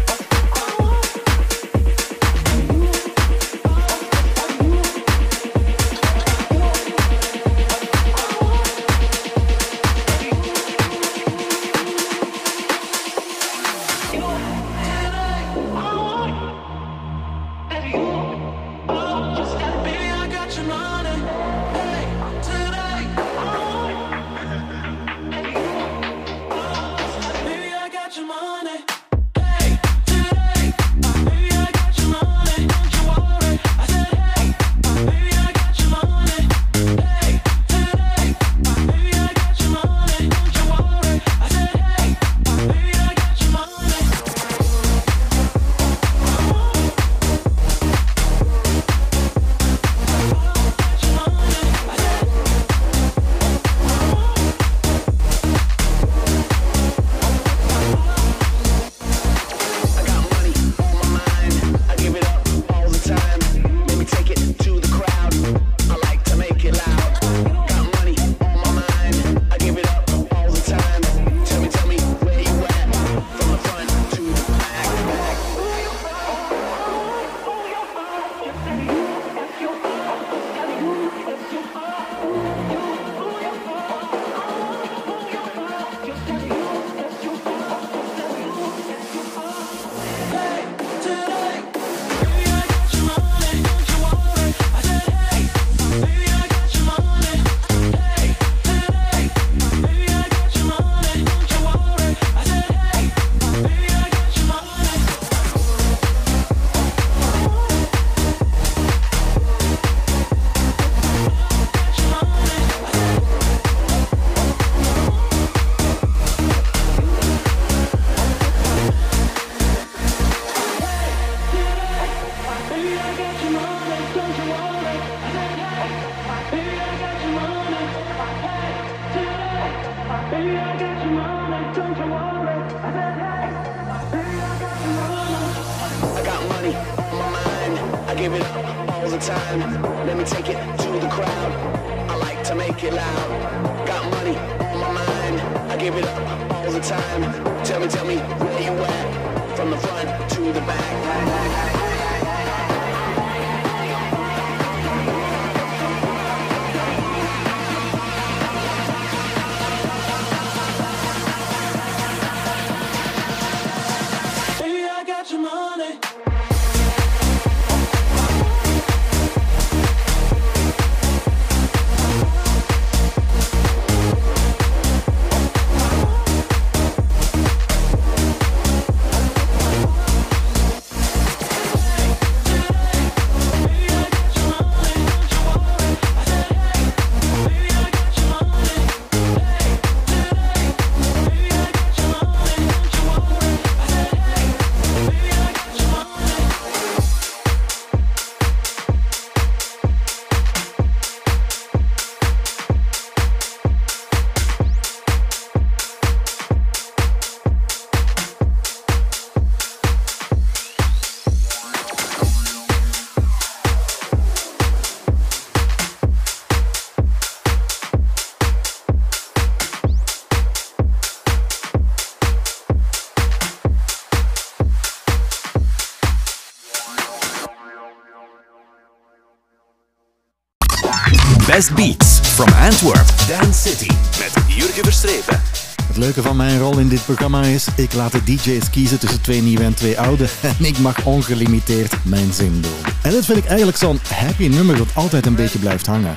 Best Beats from Antwerp. Dance City. Met Jurgen Verstrepen. Het leuke van mijn rol in dit programma is, ik laat de DJ's kiezen tussen twee nieuwe en twee oude en ik mag ongelimiteerd mijn zin doen. En dat vind ik eigenlijk zo'n happy nummer dat altijd een beetje blijft hangen.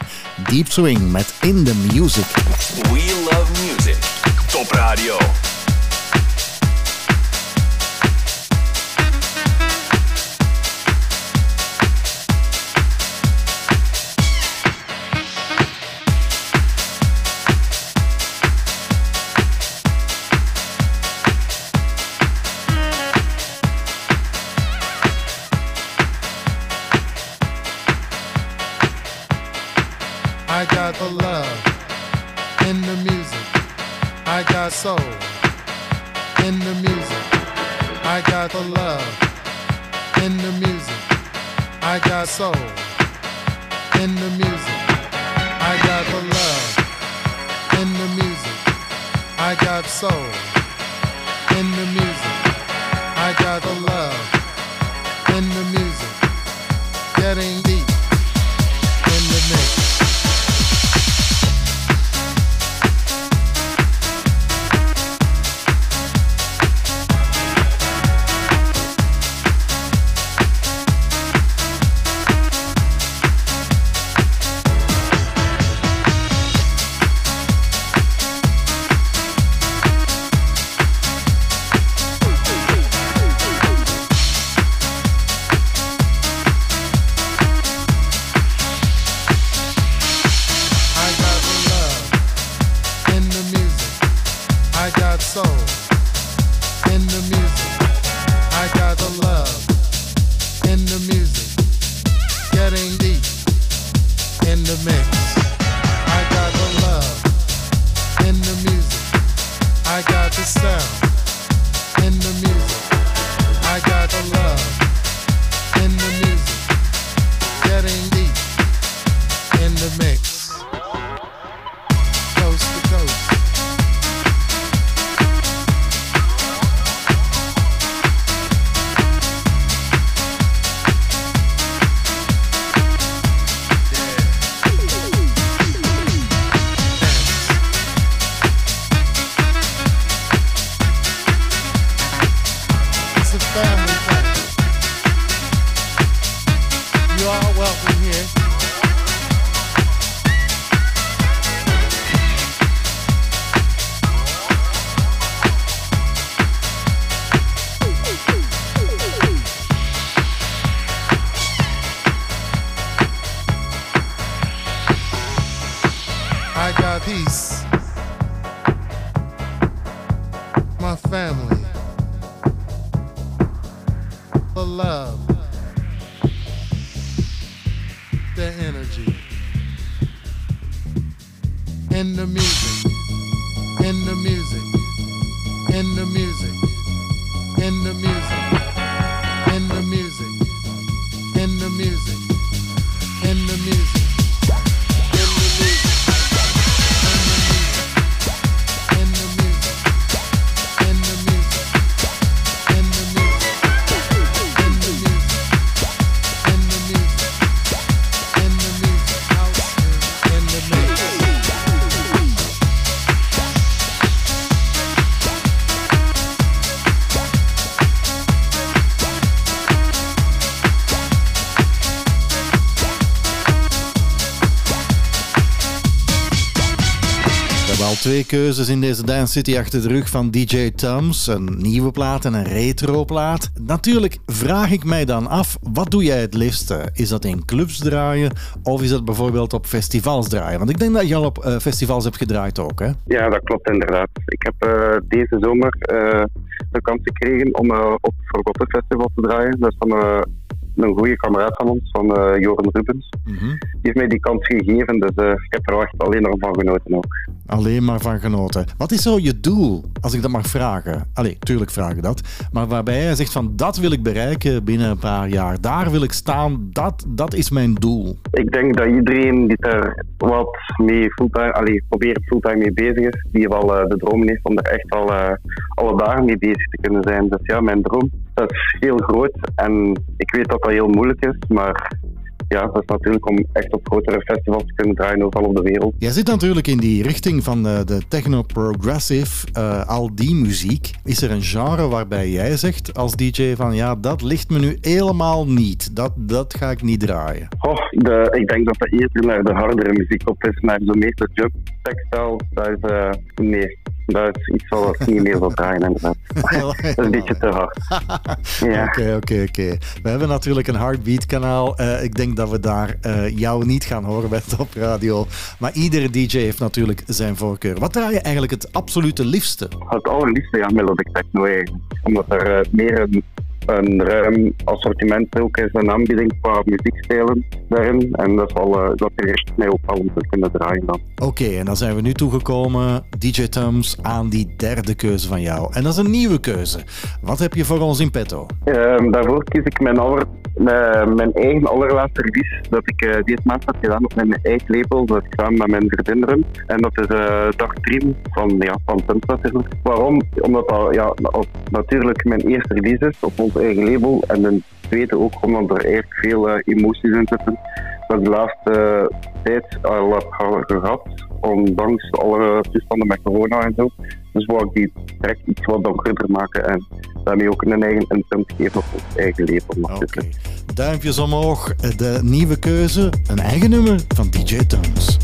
Deep Swing met In The Music. We love music. Top radio. Twee keuzes in deze Dance City achter de rug van DJ Tums. Een nieuwe plaat en een retro plaat. Natuurlijk vraag ik mij dan af, wat doe jij het liefste? Is dat in clubs draaien of is dat bijvoorbeeld op festivals draaien? Want ik denk dat je al op eh, festivals hebt gedraaid ook, hè? Ja, dat klopt inderdaad. Ik heb eh, deze zomer eh, de kans gekregen om op het Forgotten Festival te draaien. Dat is van een goede kameraad van ons, van Joren Rubens. Die heeft mij die kans gegeven, dus ik heb er echt alleen nog van genoten ook. Alleen maar van genoten. Wat is zo je doel, als ik dat mag vragen? Allee, tuurlijk vraag ik dat. Maar waarbij jij zegt van, dat wil ik bereiken binnen een paar jaar. Daar wil ik staan, dat, dat is mijn doel. Ik denk dat iedereen die er wat mee fulltime, allee, probeert fulltime mee bezig is, die wel eh, de droom heeft om er echt al eh, alle dagen mee bezig te kunnen zijn. Dus ja, mijn droom, dat is heel groot en ik weet dat dat heel moeilijk is, maar ja, dat is natuurlijk om echt op grotere festivals te kunnen draaien overal op de wereld. Jij zit natuurlijk in die richting van de, de techno-progressive, eh, al die muziek. Is er een genre waarbij jij zegt als DJ van ja, dat ligt me nu helemaal niet. Dat, dat ga ik niet draaien. Oh, de, ik denk dat dat eerder naar de hardere muziek op is, naar de meeste jump textile, dat is, eh, nee, dat is iets wat ik niet meer wil draaien inderdaad. dat is een beetje te hard. Ja. Oké, oké, oké. We hebben natuurlijk een Heartbeat kanaal. Eh, ik denk dat we daar eh, jou niet gaan horen bij Top Radio. Maar iedere DJ heeft natuurlijk zijn voorkeur. Wat draai je eigenlijk het absolute liefste? Het allerliefste ja, melodic techno eigenlijk. Omdat er eh, meer een, ruim assortiment ook is, een aanbieding qua muziekstijlen. En dat, zal, eh, dat wel om te kunnen draaien dan. Oké, en dan zijn we nu toegekomen, DJ Tums, aan die derde keuze van jou. En dat is een nieuwe keuze. Wat heb je voor ons in petto? Ehm, daarvoor kies ik mijn, aller, mijn, mijn eigen allerlaatste release dat ik eh, deze maand heb gedaan op mijn eigen label, dat ik samen met mijn vriendinnen. En dat is eh Dark Dream van, ja, van Tums. Waarom? Omdat dat ja, als natuurlijk mijn eerste release is op ons eigen label. En ten tweede ook omdat er eigenlijk veel eh, emoties in zitten. Dat de laatste eh, tijd al heb ge- gehad, ondanks alle toestanden met corona en zo. Dus wou ik die track iets wat donkerder maken en daarmee ook een eigen imprint geven op ons eigen label natuurlijk. Duimpjes omhoog, de nieuwe keuze, een eigen nummer van DJ Tums.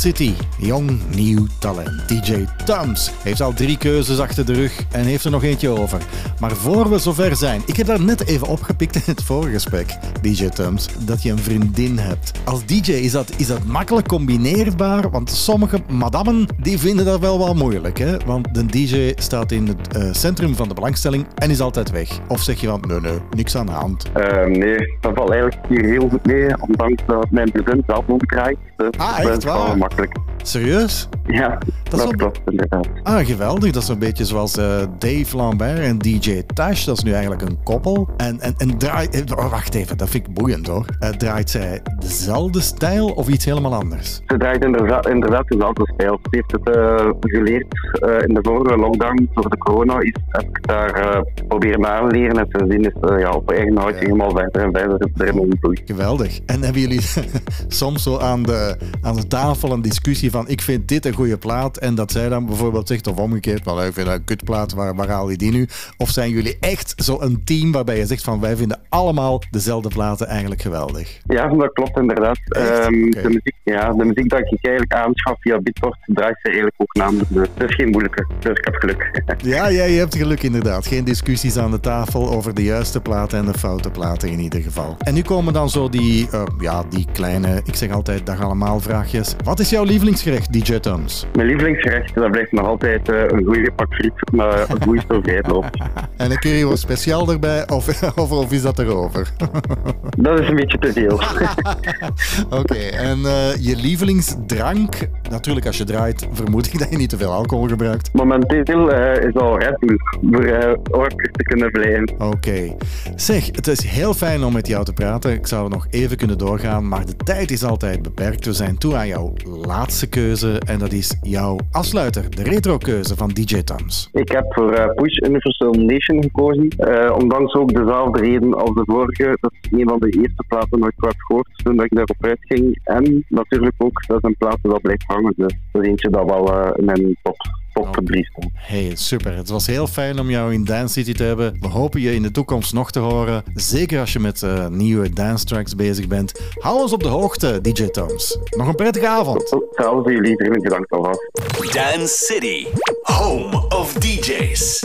City. Jong, nieuw talent. DJ Tums heeft al drie keuzes achter de rug en heeft er nog eentje over. Maar voor we zover zijn, ik heb daar net even opgepikt in het voorgesprek, DJ Tums, dat je een vriendin hebt. Als DJ is dat, is dat makkelijk combineerbaar, want sommige madammen die vinden dat wel wat moeilijk. Hè? Want de DJ staat in het eh, centrum van de belangstelling en is altijd weg. Of zeg je van, nee, nee, niks aan de hand. Eh, nee, dat valt eigenlijk hier heel goed mee, ondanks dat mijn vriendin zelf ook draait. Dus Ah, echt is wel waar? makkelijk. Serieus? Ja, dat, wel- klopt inderdaad. Ah, geweldig. Dat is een beetje zoals eh, Dave Lambert en DJ Tash. Dat is nu eigenlijk een koppel. En, en, en draait... eh, oh, wacht even, dat vind ik boeiend hoor. Eh, draait zij dezelfde stijl of iets helemaal anders? Ze draait inderdaad, inderdaad dezelfde stijl. Ze heeft het eh, geleerd eh, in de vorige lockdown door de corona. Is, heb ik daar eh, proberen aanleren en sindsdien is ja, op eigen houtje helemaal verder en verder. Geweldig. En hebben jullie soms zo aan de, aan de tafel een discussie van ik vind dit een goede plaat en dat zij dan bijvoorbeeld zegt of omgekeerd, van ik vind dat een kutplaat, waar, waar haal je die nu? Of zijn jullie echt zo een team waarbij je zegt van wij vinden allemaal dezelfde platen eigenlijk geweldig? Ja, dat klopt inderdaad. Ehm, de, muziek, ja, de muziek dat ik eigenlijk aanschaf via Beatport draait ze eigenlijk ook namelijk. Dus het is geen moeilijke, dus ik heb geluk. Ja, ja, je hebt geluk inderdaad. Geen discussies aan de tafel over de juiste platen en de foute platen in ieder geval. En nu komen dan zo die, eh, ja, die kleine, ik zeg altijd dag allemaal vraagjes. Wat is jouw lievelingsgerecht, DJ Tums? Mijn lievelingsgerecht, dat blijft nog altijd eh, een goede gepak friet met een goede stoofijtloop. En een curry speciaal erbij, of, of, of is dat erover? Dat is een beetje te veel. Oké, en eh, je lievelingsdrank? Natuurlijk, als je draait, vermoed ik dat je niet te veel alcohol gebruikt. Momenteel eh, is al Red Bull voor orkers te kunnen blijven. Oké. Zeg, het is heel fijn om met jou te praten. Ik zou nog even kunnen doorgaan, maar de tijd is altijd beperkt. We zijn toe aan jouw laatste keuze en dat is jouw afsluiter, de retro-keuze van DJ Tams. Ik heb voor Push Universal Nation gekozen. Ondanks ook dezelfde reden als de vorige. Dat is een van de eerste platen dat ik heb gehoord toen dat ik daarop uitging. En natuurlijk ook, dat is een plaat dat blijft hangen. Dus dat is eentje dat wel eh, in mijn top, top 3 stond. Hey, super. Het was heel fijn om jou in Dance City te hebben. We hopen je in de toekomst nog te horen. Zeker als je met eh, nieuwe dance tracks bezig bent. Hou ons op de hoogte, DJ Tams. Nog een prettige avond. Hetzelfde jullie, vriendelijk bedankt alvast. Dance City, home of DJs.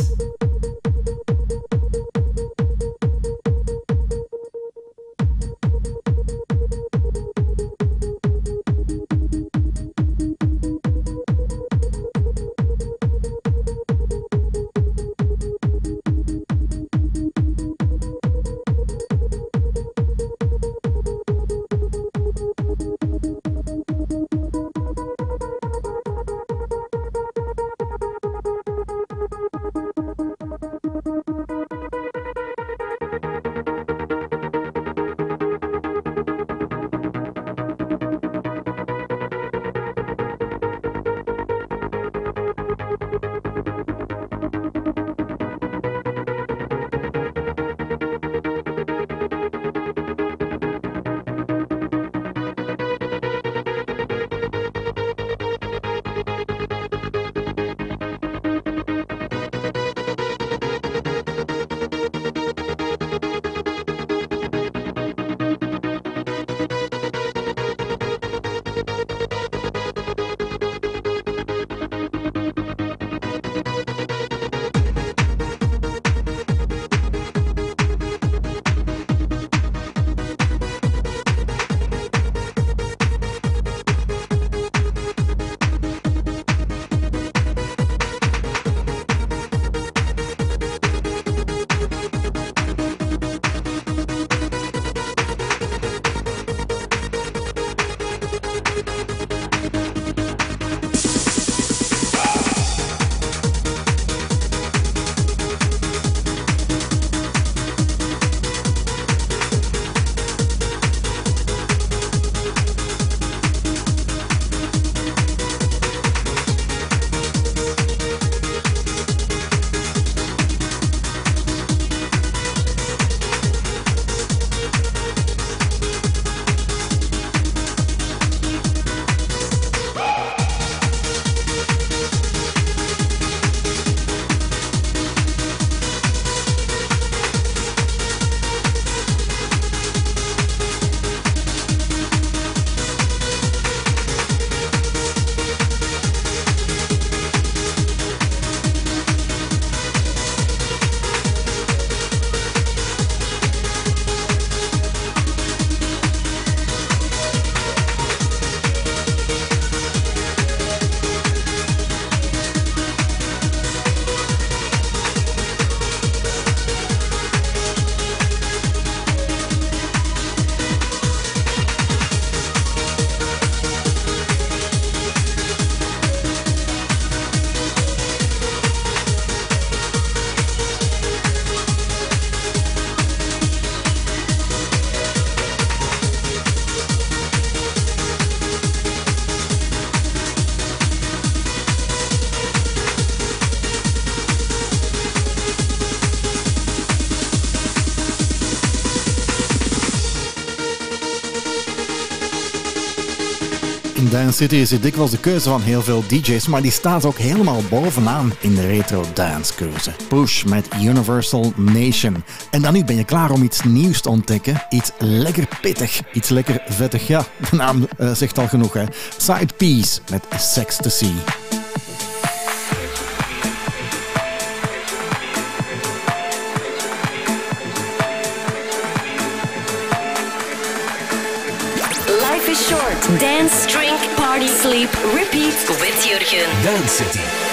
Dance City is dikwijls de keuze van heel veel DJ's, maar die staat ook helemaal bovenaan in de retro dance keuze. Push met Universal Nation. En dan nu ben je klaar om iets nieuws te ontdekken. Iets lekker pittig, iets lekker vettig. Ja, de naam eh, zegt al genoeg hè. Side Piece met Sex to See. Sleep, repeat with Jurgen. Dance City.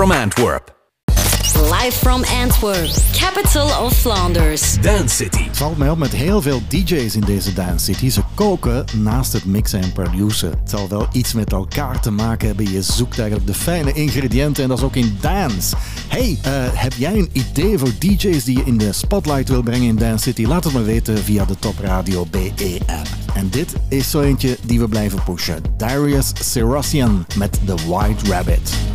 From Antwerp. Live from Antwerp, capital of Flanders. Dance City. Het valt mij op met heel veel DJ's in deze Dance City. Ze koken naast het mixen en produceren. Het zal wel iets met elkaar te maken hebben. Je zoekt eigenlijk de fijne ingrediënten en dat is ook in dance. Hey, eh, heb jij een idee voor DJ's die je in de spotlight wil brengen in Dance City? Laat het me weten via de Top Radio BE app. En dit is zo eentje die we blijven pushen. Darius Syrossian met The White Rabbit.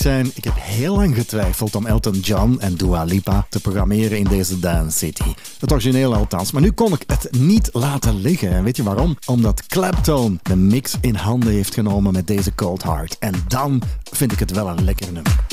Zijn, ik heb heel lang getwijfeld om Elton John en Dua Lipa te programmeren in deze Dance City. Het origineel althans, maar nu kon ik het niet laten liggen. En weet je waarom? Omdat Clapton de mix in handen heeft genomen met deze Cold Heart. En dan vind ik het wel een lekker nummer.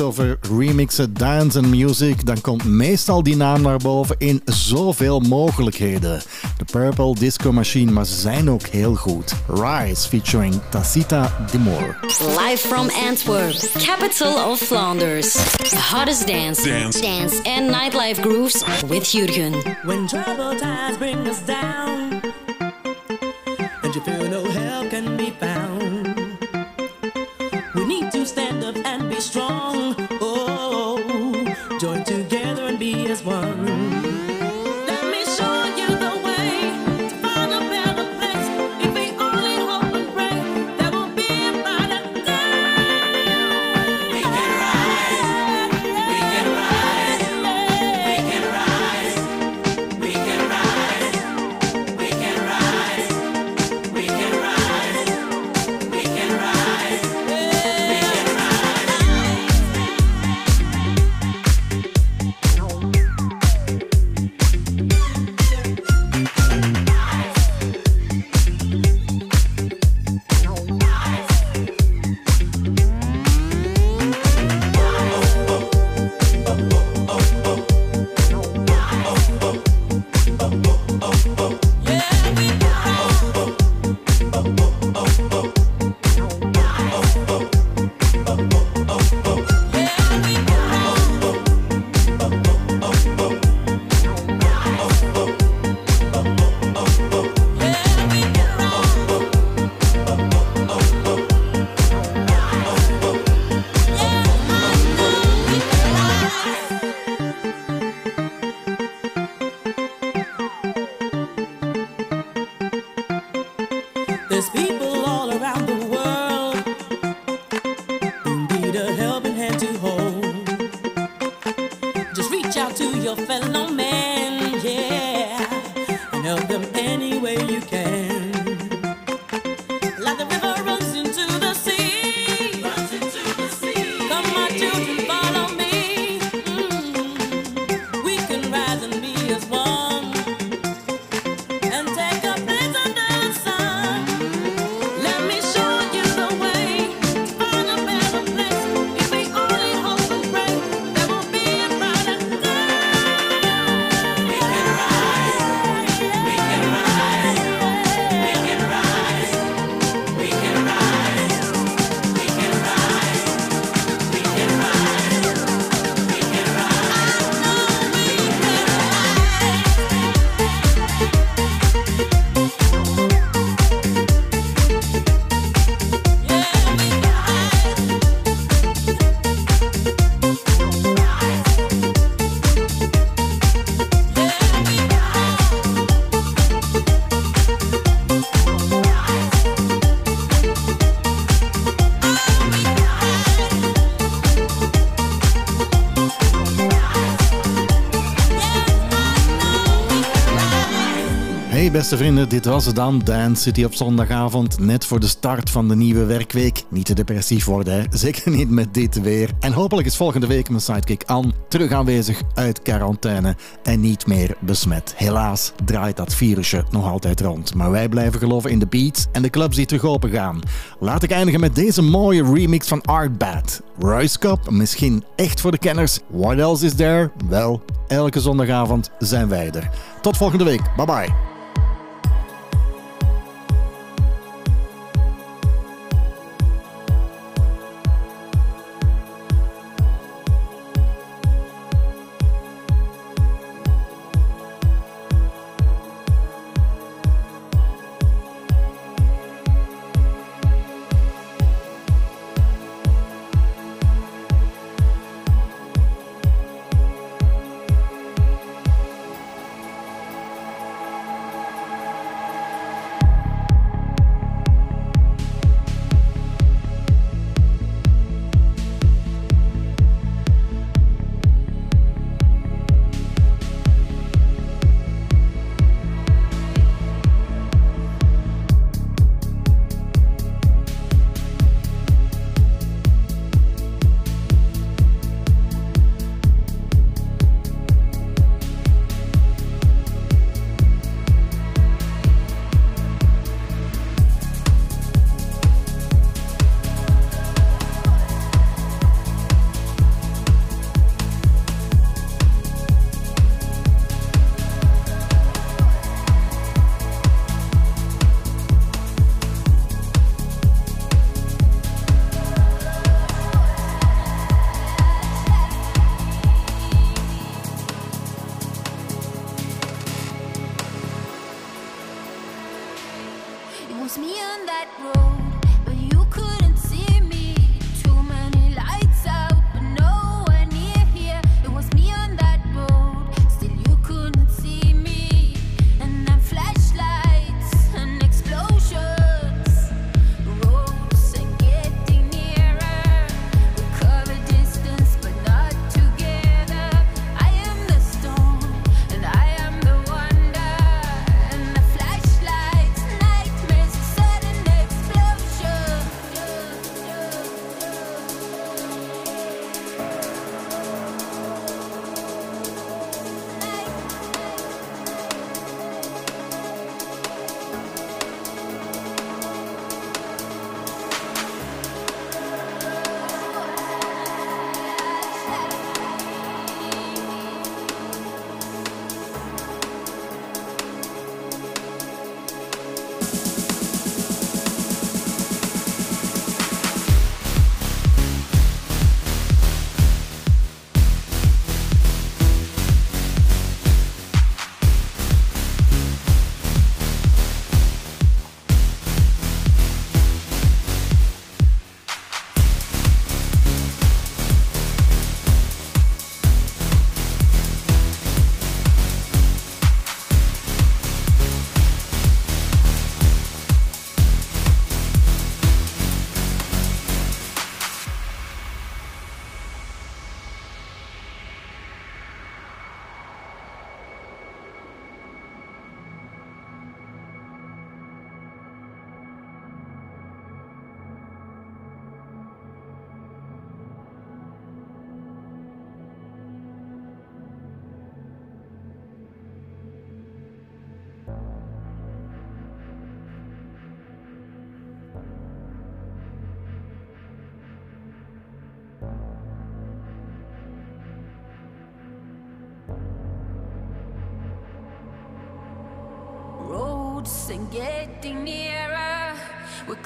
Over remixen, dance en music, dan komt meestal die naam naar boven in zoveel mogelijkheden. De Purple Disco Machine, maar ze zijn ook heel goed. Rise featuring Tacita Dimor. Live from Antwerp, capital of Flanders. The hottest dance, Dance. dance and nightlife grooves with Jurgen. When troubled times bring us down, beste vrienden, dit was het dan. Dance City op zondagavond, net voor de start van de nieuwe werkweek. Niet te depressief worden, hè? zeker niet met dit weer. En hopelijk is volgende week mijn sidekick Ann terug aanwezig uit quarantaine en niet meer besmet. Helaas draait dat virusje nog altijd rond. Maar wij blijven geloven in de beats en de clubs die terug open gaan. Laat ik eindigen met deze mooie remix van Artbat. Royce Cup, misschien echt voor de kenners. What else is there? Wel, elke zondagavond zijn wij er. Tot volgende week. Bye bye.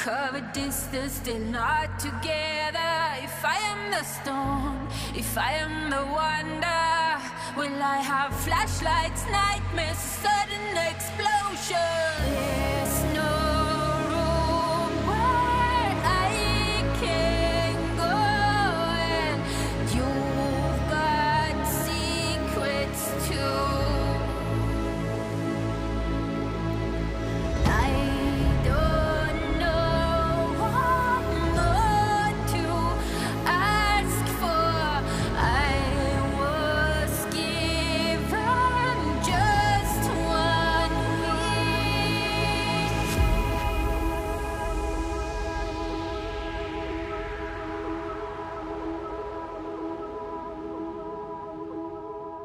covered distance, still not together. If I am the storm, if I am the wonder, will I have flashlights, nightmares?